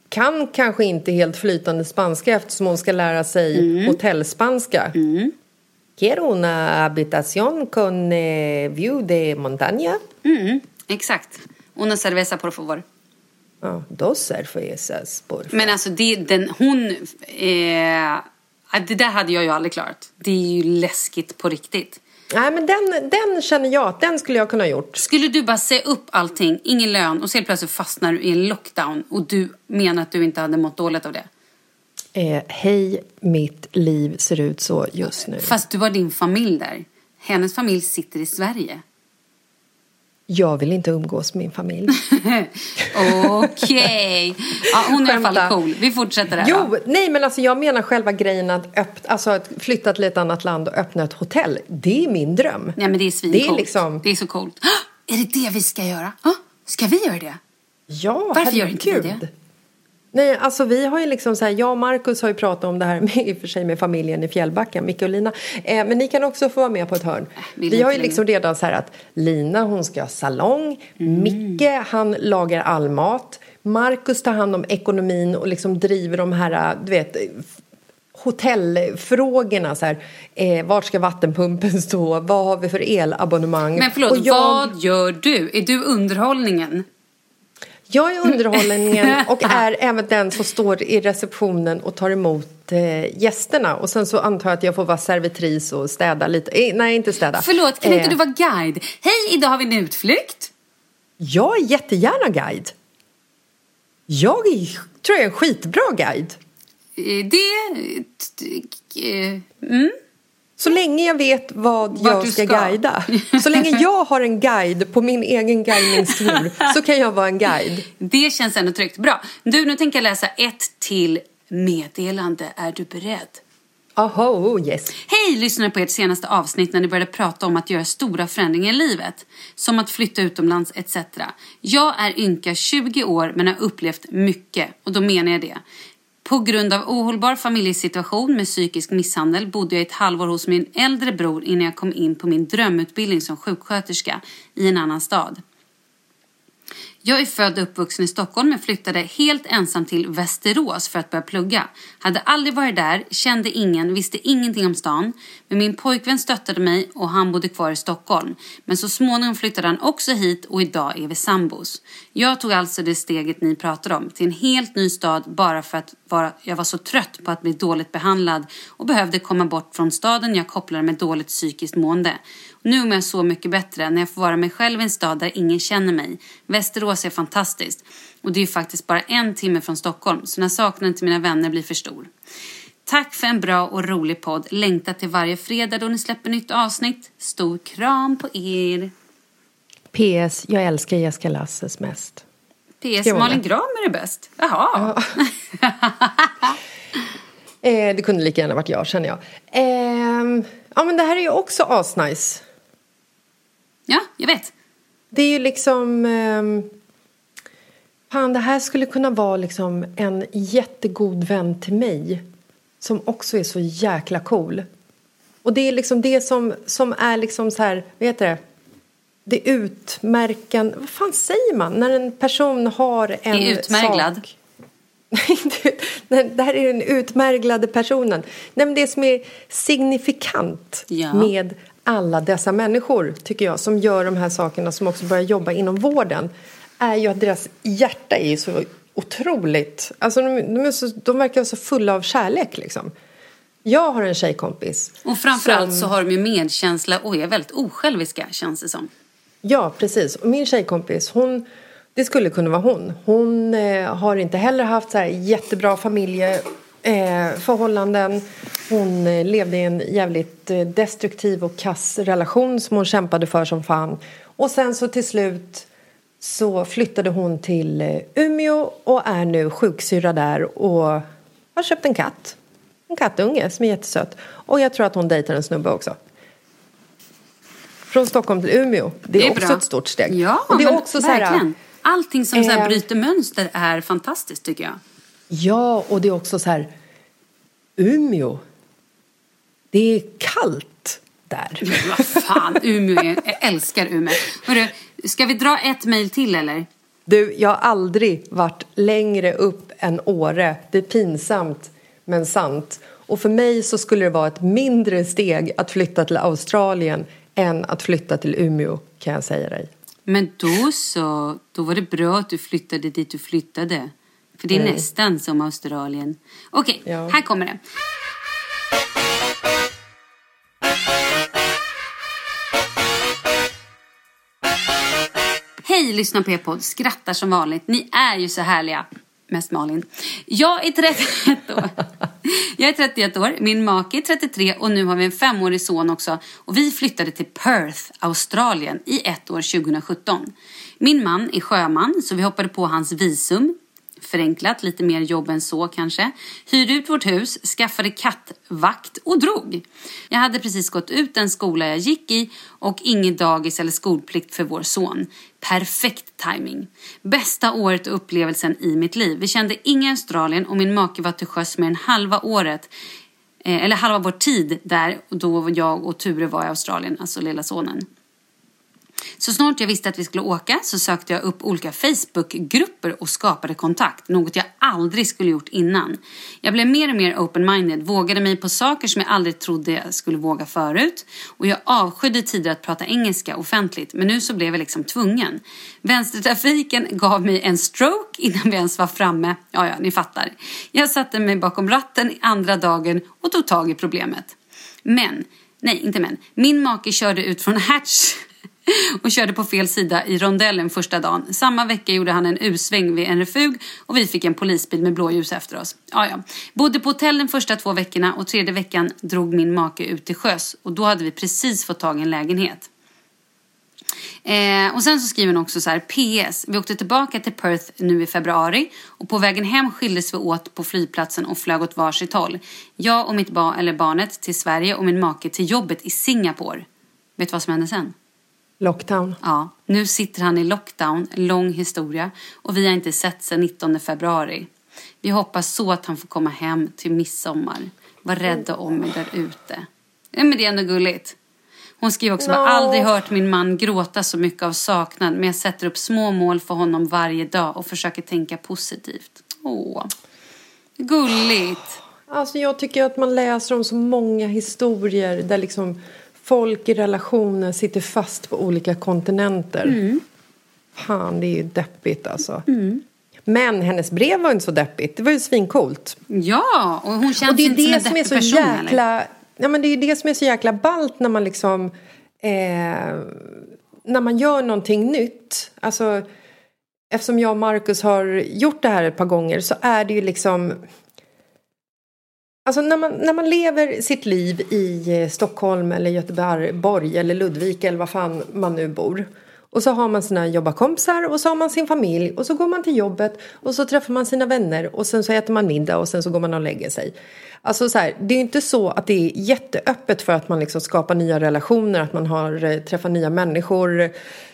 kan kanske inte helt flytande spanska eftersom hon ska lära sig hotellspanska. Quiero una habitación con eh, view de montaña. Mm, exakt. Una cerveza por favor. Ja, dos cervezas por favor. Men alltså det, den, hon... Eh, det där hade jag ju aldrig klarat. Det är ju läskigt på riktigt. Nej, men den, den känner jag att den skulle jag kunna ha gjort. Skulle du bara säga upp allting, ingen lön och så helt plötsligt fastnar du i en lockdown och du menar att du inte hade mått dåligt av det? Eh, Hej, mitt liv ser ut så just nu. Fast du har din familj där. Hennes familj sitter i Sverige. Jag vill inte umgås med min familj. Okej. Ja, hon är i alla fall cool. Vi fortsätter där Jo, nej men alltså jag menar själva grejen att, öpp, alltså att flytta till ett annat land och öppna ett hotell. Det är min dröm. Nej men det är svincoolt. Det är liksom- Det är så coolt. Är det det vi ska göra? Ska vi göra det? Ja, Varför gör inte vi herregud. det? Nej, alltså vi har ju liksom så här, jag och Markus har ju pratat om det här med, i och för sig med familjen i Fjällbacka, Micke och Lina. Eh, men ni kan också få vara med på ett hörn. vill Vi har ju liksom redan så här att Lina hon ska ha salong, Mm. Micke han lagar all mat, Markus tar hand om ekonomin och liksom driver de här, du vet, hotellfrågorna så här, eh, vart ska vattenpumpen stå, vad har vi för elabonnemang? Men förlåt, jag- vad gör du? Är du underhållningen? Jag är underhållningen och är även den som står i receptionen och tar emot eh, gästerna. Och sen så antar jag att jag får vara servitris och städa lite. Eh, nej, inte städa. Förlåt, kan inte Eh, du vara guide? Hej, idag har vi en utflykt. Jag är jättegärna guide. Jag är, tror jag är en skitbra guide. Eh, Det... eh, Mm. Så länge jag vet vad Vart jag ska, ska. guida. Så länge jag har en guide på min egen guidningstur så kan jag vara en guide. Det känns ändå tryggt. Bra. Du, nu tänker jag läsa ett till meddelande. Är du beredd? Aha, yes. Hej! Lyssnade på ert senaste avsnitt när ni började prata om att göra stora förändringar i livet. Som att flytta utomlands etc. Jag är ynka 20 år men har upplevt mycket. Och då menar jag det. På grund av ohållbar familjesituation med psykisk misshandel bodde jag ett halvår hos min äldre bror innan jag kom in på min drömutbildning som sjuksköterska i en annan stad. Jag är född och uppvuxen i Stockholm men flyttade helt ensam till Västerås för att börja plugga. Hade aldrig varit där, kände ingen, visste ingenting om stan. Men min pojkvän stöttade mig och han bodde kvar i Stockholm. Men så småningom flyttade han också hit och idag är vi sambos. Jag tog alltså det steget ni pratar om till en helt ny stad bara för att vara, jag var så trött på att bli dåligt behandlad och behövde komma bort från staden jag kopplade med dåligt psykiskt mående. Nu mår jag så mycket bättre när jag får vara mig själv i en stad där ingen känner mig. Västerås är fantastiskt. Och det är ju faktiskt bara en timme från Stockholm, så när saknaden till mina vänner blir för stor. Tack för en bra och rolig podd. Längtar till varje fredag då ni släpper nytt avsnitt. Stor kram på er. PS, jag älskar Jessica Lasses mest. PS. Malin det? Gramer är bäst. Jaha. Eh, det kunde lika gärna varit jag, känner jag. Ehm, ja, men det här är ju också asnice. Ja, jag vet. Det är ju liksom... ehm, fan, det här skulle kunna vara liksom en jättegod vän till mig som också är så jäkla cool. Och det är liksom det som, som är liksom så här, vad heter det? Det utmärkande... Vad fan säger man? När en person har en Är utmärglad. sak... Nej, det här är den utmärglade personen. Nej, men det som är signifikant Ja. med alla dessa människor, tycker jag, som gör de här sakerna, som också börjar jobba inom vården, är ju att deras hjärta är så otroligt... Alltså, de, de, så, de verkar så fulla av kärlek, liksom. Jag har en tjejkompis Och framförallt som- så har de ju medkänsla och är väldigt osjälviska, känns det som. Ja, precis. Och min tjejkompis, hon, det skulle kunna vara hon. Hon eh, har inte heller haft så jättebra familjeförhållanden. Eh, förhållanden. hon eh, levde i en jävligt eh, destruktiv och kass relation som hon kämpade för som fan. Och sen så till slut så flyttade hon till eh, Umeå och är nu sjuksyrra där och har köpt en katt. En kattunge som är jättesöt. Och jag tror att hon dejtar en snubbe också. Från Stockholm till Umeå. Det är, också bra. ett stort steg. Ja, och det är också så här, verkligen. Allting som så här eh, bryter mönster är fantastiskt tycker jag. Ja, och det är också så här... Umeå. Det är kallt där. Vad fan, Umeå är, jag älskar Umeå. Hörru, ska vi dra ett mejl till eller? Du, jag har aldrig varit längre upp än Åre. Det är pinsamt, men sant. Och för mig så skulle det vara ett mindre steg att flytta till Australien än att flytta till Umeå, kan jag säga dig. Men då så, då var det bra att du flyttade dit du flyttade. För det är Mm. nästan som Australien. Okej, Ja. här kommer det. Hej, lyssna på er podd. Skrattar som vanligt. Ni är ju så härliga. Mest Malin. Jag är 31 år. Jag är 31 år, min make är 33 och nu har vi en femårig son också. Och vi flyttade till Perth, Australien i ett år 2017. Min man är sjöman så vi hoppade på hans visum förenklat, lite mer jobb än så kanske. Hyrde ut vårt hus, skaffade kattvakt och drog. Jag hade precis gått ut den skola jag gick i och ingen dagis eller skolplikt för vår son. Perfekt timing. Bästa året och upplevelsen i mitt liv. Vi kände inga Australien och min make var till sjöss mer än halva året eh, eller halva vår tid där då jag och Ture var i Australien, alltså lilla sonen. Så snart jag visste att vi skulle åka så sökte jag upp olika Facebookgrupper och skapade kontakt, något jag aldrig skulle gjort innan. Jag blev mer och mer open-minded, vågade mig på saker som jag aldrig trodde jag skulle våga förut och jag avskydde tidigare att prata engelska offentligt, men nu så blev jag liksom tvungen. Vänstertrafiken gav mig en stroke innan vi ens var framme. Ja, ja, ni fattar. Jag satte mig bakom ratten andra dagen och tog tag i problemet. Men, nej inte men, min make körde ut från Hatch och körde på fel sida i rondellen första dagen. Samma vecka gjorde han en U-sväng vid en refug och vi fick en polisbil med blåljus efter oss. Ja, ja. Bodde på hotell de första två veckorna och tredje veckan drog min make ut till sjöss och då hade vi precis fått tag i en lägenhet. Eh, och sen så skriver hon också så här, PS, vi åkte tillbaka till Perth nu i februari och på vägen hem skildes vi åt på flygplatsen och flög åt varsitt håll. Jag och mitt barn, eller barnet till Sverige och min make till jobbet i Singapore. Vet du vad som hände sen? Lockdown. Ja, nu sitter han i lockdown, lång historia och vi har inte sett sedan 19 februari. Vi hoppas så att han får komma hem till midsommar. Var rädda om mig där ute. Ja, men det är ändå gulligt. Hon skriver också, no. jag har aldrig hört min man gråta så mycket av saknad men jag sätter upp små mål för honom varje dag och försöker tänka positivt. Åh, gulligt. Alltså jag tycker att man läser om så många historier där liksom folk i relationer sitter fast på olika kontinenter. Mm. Fan, det är ju deppigt alltså. Mm. Men hennes brev var inte så deppigt. Det var ju svincoolt. Ja, och hon känns och det är inte det som en som är så person, jäkla, ja, men Det är det som är så jäkla ballt när man liksom... Eh, när man gör någonting nytt. Alltså, eftersom jag och Marcus har gjort det här ett par gånger så är det ju liksom Alltså när man, när man lever sitt liv i eh, Stockholm eller Göteborg eller Ludvika eller var fan man nu bor. Och så har man sina jobbarkompisar och så har man sin familj och så går man till jobbet och så träffar man sina vänner och sen så äter man middag och sen så går man och lägger sig. Alltså så här, det är inte så att det är jätteöppet för att man liksom skapar nya relationer, att man har eh, träffat nya människor,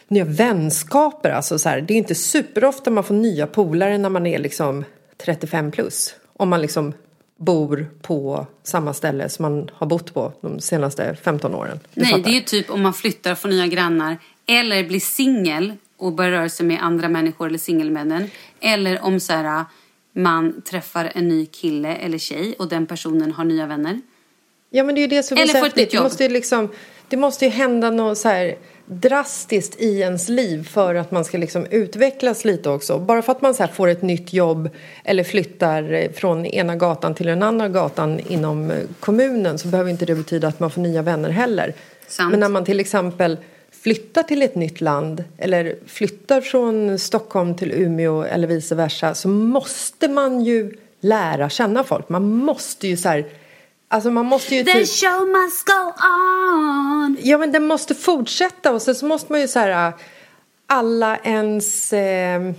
nya vänskaper. Alltså så här, det är inte superofta man får nya polare när man är liksom 35 plus. Om man liksom bor på samma ställe som man har bott på de senaste 15 åren. Du Nej, fattar. det är ju typ om man flyttar och får nya grannar eller blir singel och börjar röra sig med andra människor eller singelmännen. Eller om så här, man träffar en ny kille eller tjej och den personen har nya vänner. Ja, men det är ju det som eller får ett nytt jobb. Det måste ju, liksom, det måste ju hända något så här drastiskt i ens liv för att man ska liksom utvecklas lite också. Bara för att man så får ett nytt jobb eller flyttar från ena gatan till den andra gatan inom kommunen så behöver inte det betyda att man får nya vänner heller. Sant. Men när man till exempel flyttar till ett nytt land eller flyttar från Stockholm till Umeå eller vice versa så måste man ju lära känna folk. Man måste ju så här Alltså man måste ju The typ... show must go on! Ja men den måste fortsätta och sen så måste man ju så här alla ens, eh,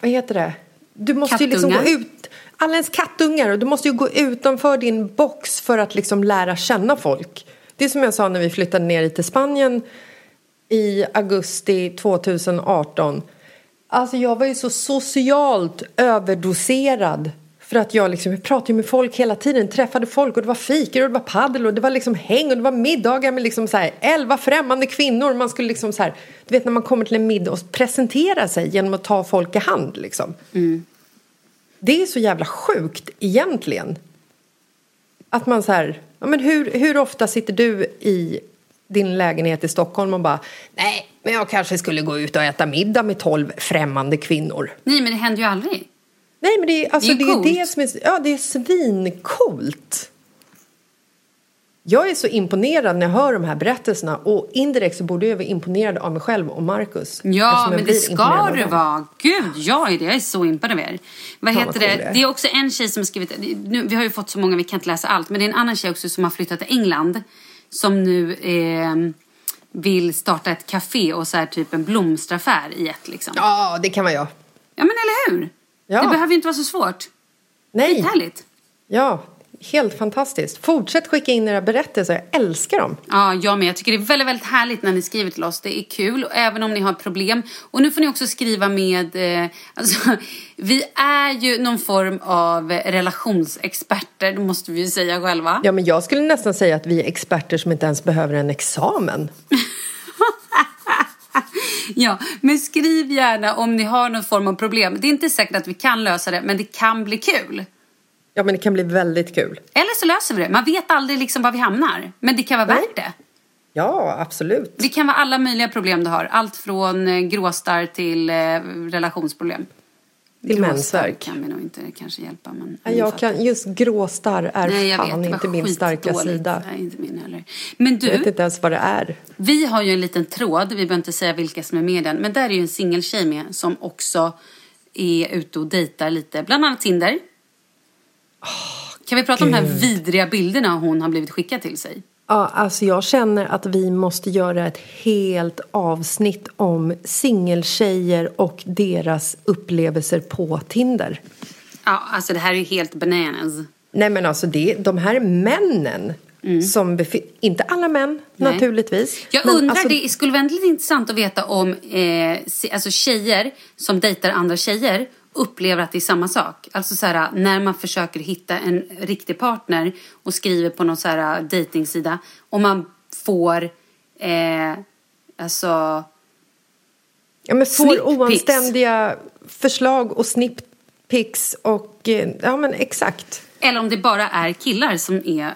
vad heter det? Du måste ju liksom gå ut, alla ens kattungar och du måste ju gå utanför din box för att liksom lära känna folk. Det är som jag sa när vi flyttade ner till Spanien i augusti 2018. Alltså jag var ju så socialt överdoserad för att jag liksom, jag pratade med folk hela tiden, träffade folk och det var fikor och det var paddel och det var liksom häng och det var middagar med liksom så här elva främmande kvinnor. Man skulle liksom så här, du vet när man kommer till en middag och presenterar sig genom att ta folk i hand liksom. Mm. Det är så jävla sjukt egentligen. Att man så här, ja men hur, hur ofta sitter du i din lägenhet i Stockholm och bara nej, men jag kanske skulle gå ut och äta middag med tolv främmande kvinnor. Nej, men det händer ju aldrig. Nej, men det är, alltså, det är, det, är det som är, ja, det är svincoolt. Jag är så imponerad när jag hör de här berättelserna och indirekt så borde jag vara imponerad av mig själv och Marcus. Ja, men det ska du vara. Gud, jag är det. Jag är så imponerad av er. Vad Fan, heter vad det? cool det är. Det är också en tjej som har skrivit, nu, vi har ju fått så många, vi kan inte läsa allt, men det är en annan tjej också som har flyttat till England som nu eh, vill starta ett café och så här typ en blomsteraffär i ett liksom. Ja, Ja, det kan vara jag. men eller hur? Ja. Det behöver inte vara så svårt. Nej, Härligt. ja, helt fantastiskt. Fortsätt skicka in era berättelser, jag älskar dem. Ja, jag med. Jag tycker det är väldigt, väldigt härligt när ni skriver till oss. Det är kul, och även om ni har problem. Och nu får ni också skriva med... Eh, alltså, vi är ju någon form av relationsexperter, det måste vi ju säga själva. Ja, men jag skulle nästan säga att vi är experter som inte ens behöver en examen. Ja, men skriv gärna om ni har någon form av problem. Det är inte säkert att vi kan lösa det, men det kan bli kul. Ja, men det kan bli väldigt kul. Eller så löser vi det. Man vet aldrig liksom var vi hamnar. Men det kan vara Nej. värt det. Ja, absolut. Det kan vara alla möjliga problem du har. Allt från eh, gråstarr till eh, relationsproblem. Till mensvärk. kan vi nog inte kanske hjälpa. Men Ja, Jag kan, just gråstarr är Nej, jag vet. fan var inte min starka skitdåligt. sida. Nej, inte min heller. Men Jag vet du, inte ens vad det är. vi har ju en liten tråd. Vi behöver inte säga vilka som är med den. Men där är ju en singeltjej med som också är ute och dejtar lite. Bland annat Tinder. kan vi prata om de här Gud. vidriga bilderna hon har blivit skickad till sig? Ja, alltså jag känner att vi måste göra ett helt avsnitt om singeltjejer och deras upplevelser på Tinder. Ja, alltså det här är ju helt bananas. Nej men alltså det, de här männen som befinner, inte alla män Mm. Nej. naturligtvis. Jag undrar, alltså, det skulle vara väldigt intressant att veta om eh, alltså tjejer som dejtar andra tjejer upplever att det är samma sak. Alltså så här, när man försöker hitta en riktig partner och skriver på någon så här dejtingsida och man får eh, alltså ja, men får oanständiga förslag och snipppics och eh, ja men exakt. Eller om det bara är killar som är,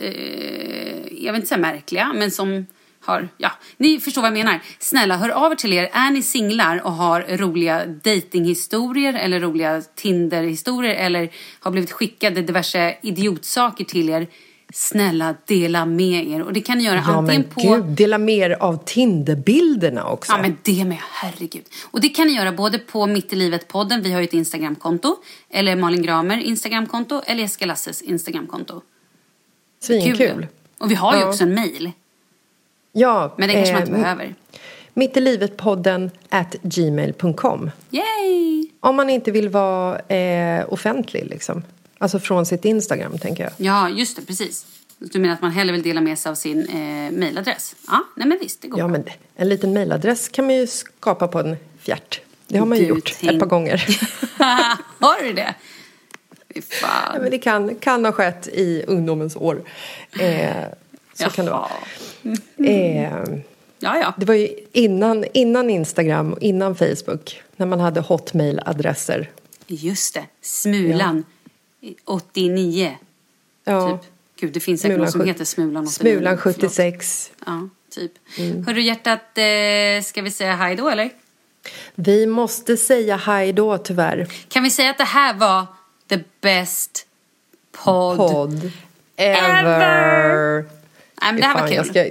eh, jag vill inte säga märkliga, men som har, ja, ni förstår vad jag menar. Snälla, hör av er till er. Är ni singlar och har roliga datinghistorier eller roliga Tinder-historier eller har blivit skickade diverse idiotsaker till er, snälla dela med er. Och det kan ni göra Ja antingen men på... gud, dela med er av Tinderbilderna också. Ja, men det med. Herregud. Och det kan ni göra både på Mitt i livet-podden, vi har ju ett Instagramkonto, eller Malin Gramer Instagramkonto, eller Jessica Lasses Instagramkonto. Svinkul. Och vi har ju Ja. också en mail, Ja, men det kanske man eh, inte behöver. Mitt i livet-podden at gmail.com. Yay! Om man inte vill vara eh, offentlig liksom. Alltså från sitt Instagram tänker jag. Ja, just det, precis. Du menar att man hellre vill dela med sig av sin eh, mailadress? Ja, nej men visst, det går Ja bra. men en liten mailadress kan man ju skapa på en fjärt. Det har man ju Du gjort tänk- ett par gånger. har du det? Fy ja, fan. men det kan, kan ha skett i ungdomens år. Eh, så kan det vara. Jaha. Eh, Ja, ja. det var ju innan, innan Instagram och innan Facebook. När man hade hotmail-adresser. Just det. Smulan 89. Ja, Typ. Gud, det finns säkert någon som heter Smulan 89. Smulan Förlåt. 76. Ja, typ. Mm. Hörru hjärtat, eh, ska vi säga hej då eller? Vi måste säga hej då tyvärr. Kan vi säga att det här var the best podd? Podd Ever. ever. Nej, men det här var kul. Jag ska,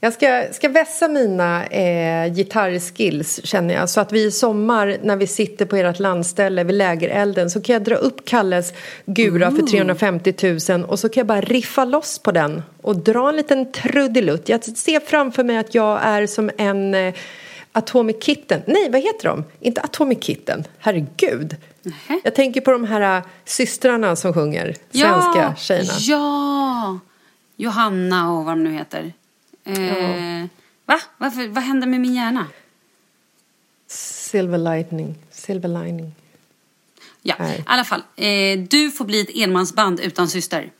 jag ska, ska vässa mina eh, gitarrskills känner jag. Så att vi i sommar när vi sitter på ert landställe vid lägerelden så kan jag dra upp Kalles Gura för 350 000 och så kan jag bara riffa loss på den och dra en liten trudelutt. Jag ser framför mig att jag är som en eh, Atomic Kitten. Nej, vad heter de? Inte Atomic Kitten. Herregud. Nähä. Jag tänker på de här äh, systrarna som sjunger. Svenska tjejerna. Ja! Johanna och vad de nu heter. Eh, Va? Varför, vad hände med min hjärna? Silver lightning. Silver lining. Ja, Nej. i alla fall. Eh, du får bli ett enmansband utan syster.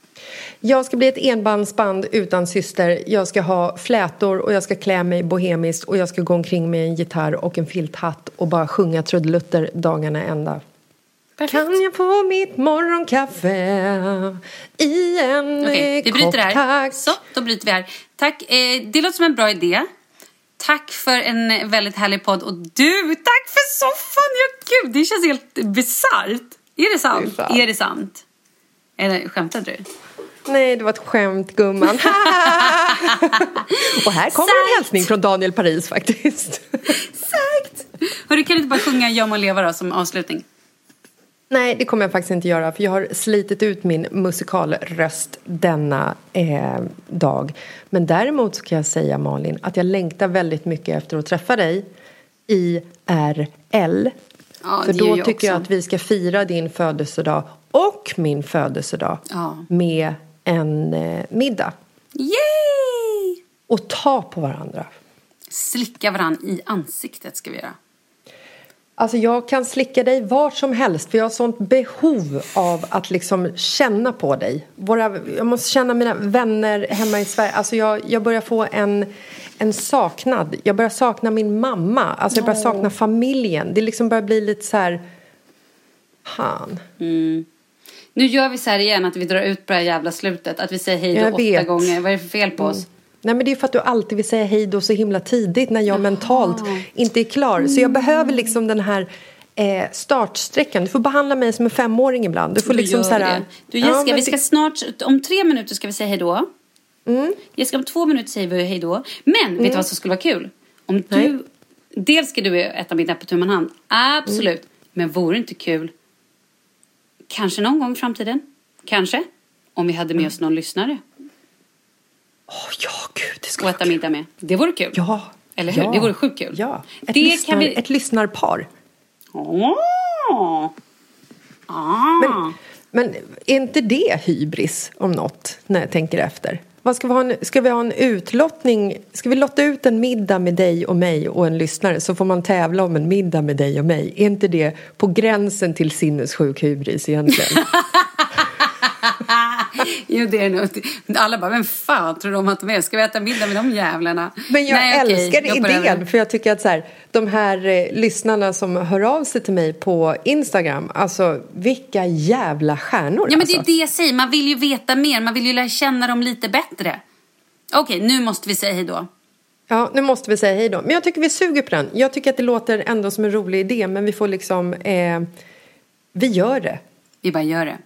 Jag ska bli ett enbandsband utan syster. Jag ska ha flätor och jag ska klä mig bohemiskt och jag ska gå omkring med en gitarr och en filthatt och bara sjunga trudelutter dagarna ända. Kan jag få mitt morgonkaffe i en Okej, vi bryter kopp, det här. tack? Så, då bryter vi här. Tack. Eh, det låter som en bra idé. Tack för en väldigt härlig podd. Och du, tack för soffan! Ja, gud, det känns helt bisarrt. Är det sant? fan. Är det sant? Eller skämtar du? Nej, det var ett skämt gumman. och här kommer en hälsning från Daniel Paris faktiskt. Exakt! Hörru, kan du inte bara sjunga Jag må leva då som avslutning? Nej, det kommer jag faktiskt inte göra för jag har slitit ut min musikalröst denna eh, dag. Men däremot så kan jag säga Malin att jag längtar väldigt mycket efter att träffa dig i RL. Ja, för då jag tycker jag också. att vi ska fira din födelsedag och min födelsedag Ja. med en eh, middag. Yay! Och ta på varandra. Slicka varann i ansiktet ska vi göra. Alltså jag kan slicka dig var som helst för jag har sånt behov av att liksom känna på dig. Våra, jag måste känna mina vänner hemma i Sverige. Alltså jag, jag börjar få en, en saknad. Jag börjar sakna min mamma. Alltså jag börjar sakna familjen. Det liksom börjar bli lite så här... Han. Nu gör vi så här igen att vi drar ut på det här jävla slutet. Att vi säger hej då åtta vet. gånger. Vad är det för fel på oss? Nej men det är för att du alltid vill säga hej då så himla tidigt när jag mentalt inte är klar. Så jag behöver liksom den här eh, startsträckan. Du får behandla mig som en femåring ibland. Du får Du liksom så här. Du Ja, Jessica, men vi ska snart, om tre minuter ska vi säga hej då. Mm. Jessica, om två minuter säger vi hej då. Men vet du vad som skulle vara kul? Om du, dels ska du äta middag på tu hand. Absolut. Mm. Men vore det inte kul, kanske någon gång i framtiden, kanske, om vi hade med oss någon lyssnare Åh, ja, gud, det och skulle äta middag med. Det vore kul. Ja. Eller hur? Ja. Det vore sjukt kul. Ja. Ett, Det lyssnar, kan vi- ett lyssnarpar. Åh! Ah. Men, men är inte det hybris om något när jag tänker efter? Vad ska, vi ha en, ska vi ha en utlottning? Ska vi lotta ut en middag med dig och mig och en lyssnare så får man tävla om en middag med dig och mig? Är inte det på gränsen till sinnessjuk hybris egentligen? Jo, det är nog. Alla bara, vem fan tror de att de är? Ska vi äta middag med de jävlarna? Men jag Nej, okej, älskar hoppar idén över. för jag tycker att så här, de här eh, lyssnarna som hör av sig till mig på Instagram, alltså vilka jävla stjärnor Ja, men alltså. det är det jag säger. Man vill ju veta mer. Man vill ju lära känna dem lite bättre. Okej, nu måste vi säga hej då. Ja, nu måste vi säga hej då. Men jag tycker vi suger på den. Jag tycker att det låter ändå som en rolig idé, men vi får liksom... Eh, vi gör det. Vi bara gör det.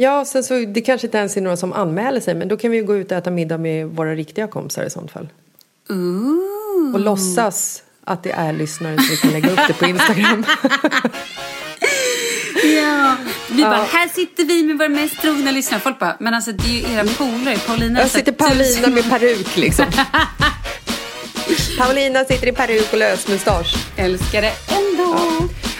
Ja, sen så, det kanske inte ens är några som anmäler sig, men då kan vi ju gå ut och äta middag med våra riktiga kompisar i sånt fall. Ooh. Och låtsas att det är lyssnare så vi kan lägga upp det på Instagram. Ja. Vi bara, här sitter vi med våra mest trogna lyssnare. Folk bara, men alltså det är ju era polare. Paulina Jag sitter Paulina med peruk liksom. Paulina sitter i peruk och lösmustasch. Älskar det ändå.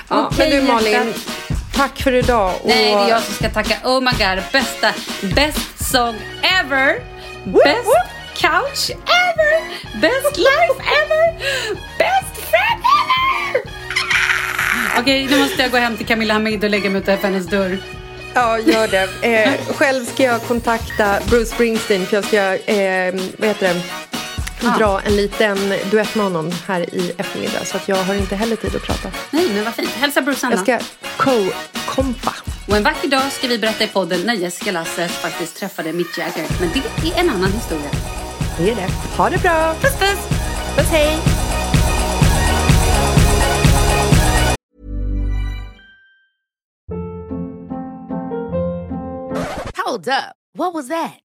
Ja, Okej, men du Malin, hjärtat. Tack för idag. Och... Nej, det är jag som ska tacka. Oh my god, bästa, best song ever. Best couch ever. Best life ever. Best friend ever. Okej, nu måste jag gå hem till Camilla Hamid och lägga mig utanför hennes dörr. Ja, gör det. Eh, själv ska jag kontakta Bruce Springsteen för jag ska, eh, vad heter det, dra en liten duett med honom här i eftermiddag. Så att jag har inte heller tid att prata. Nej, men vad fint. Hälsa Bruce Anna. Jag ska co-kompa. Och en vacker dag ska vi berätta i podden när Jessica Lasses faktiskt träffade Mick Jagger. Men det är en annan historia. Det är det. Ha det bra. Puss puss! Puss hej. Hold up. What was that?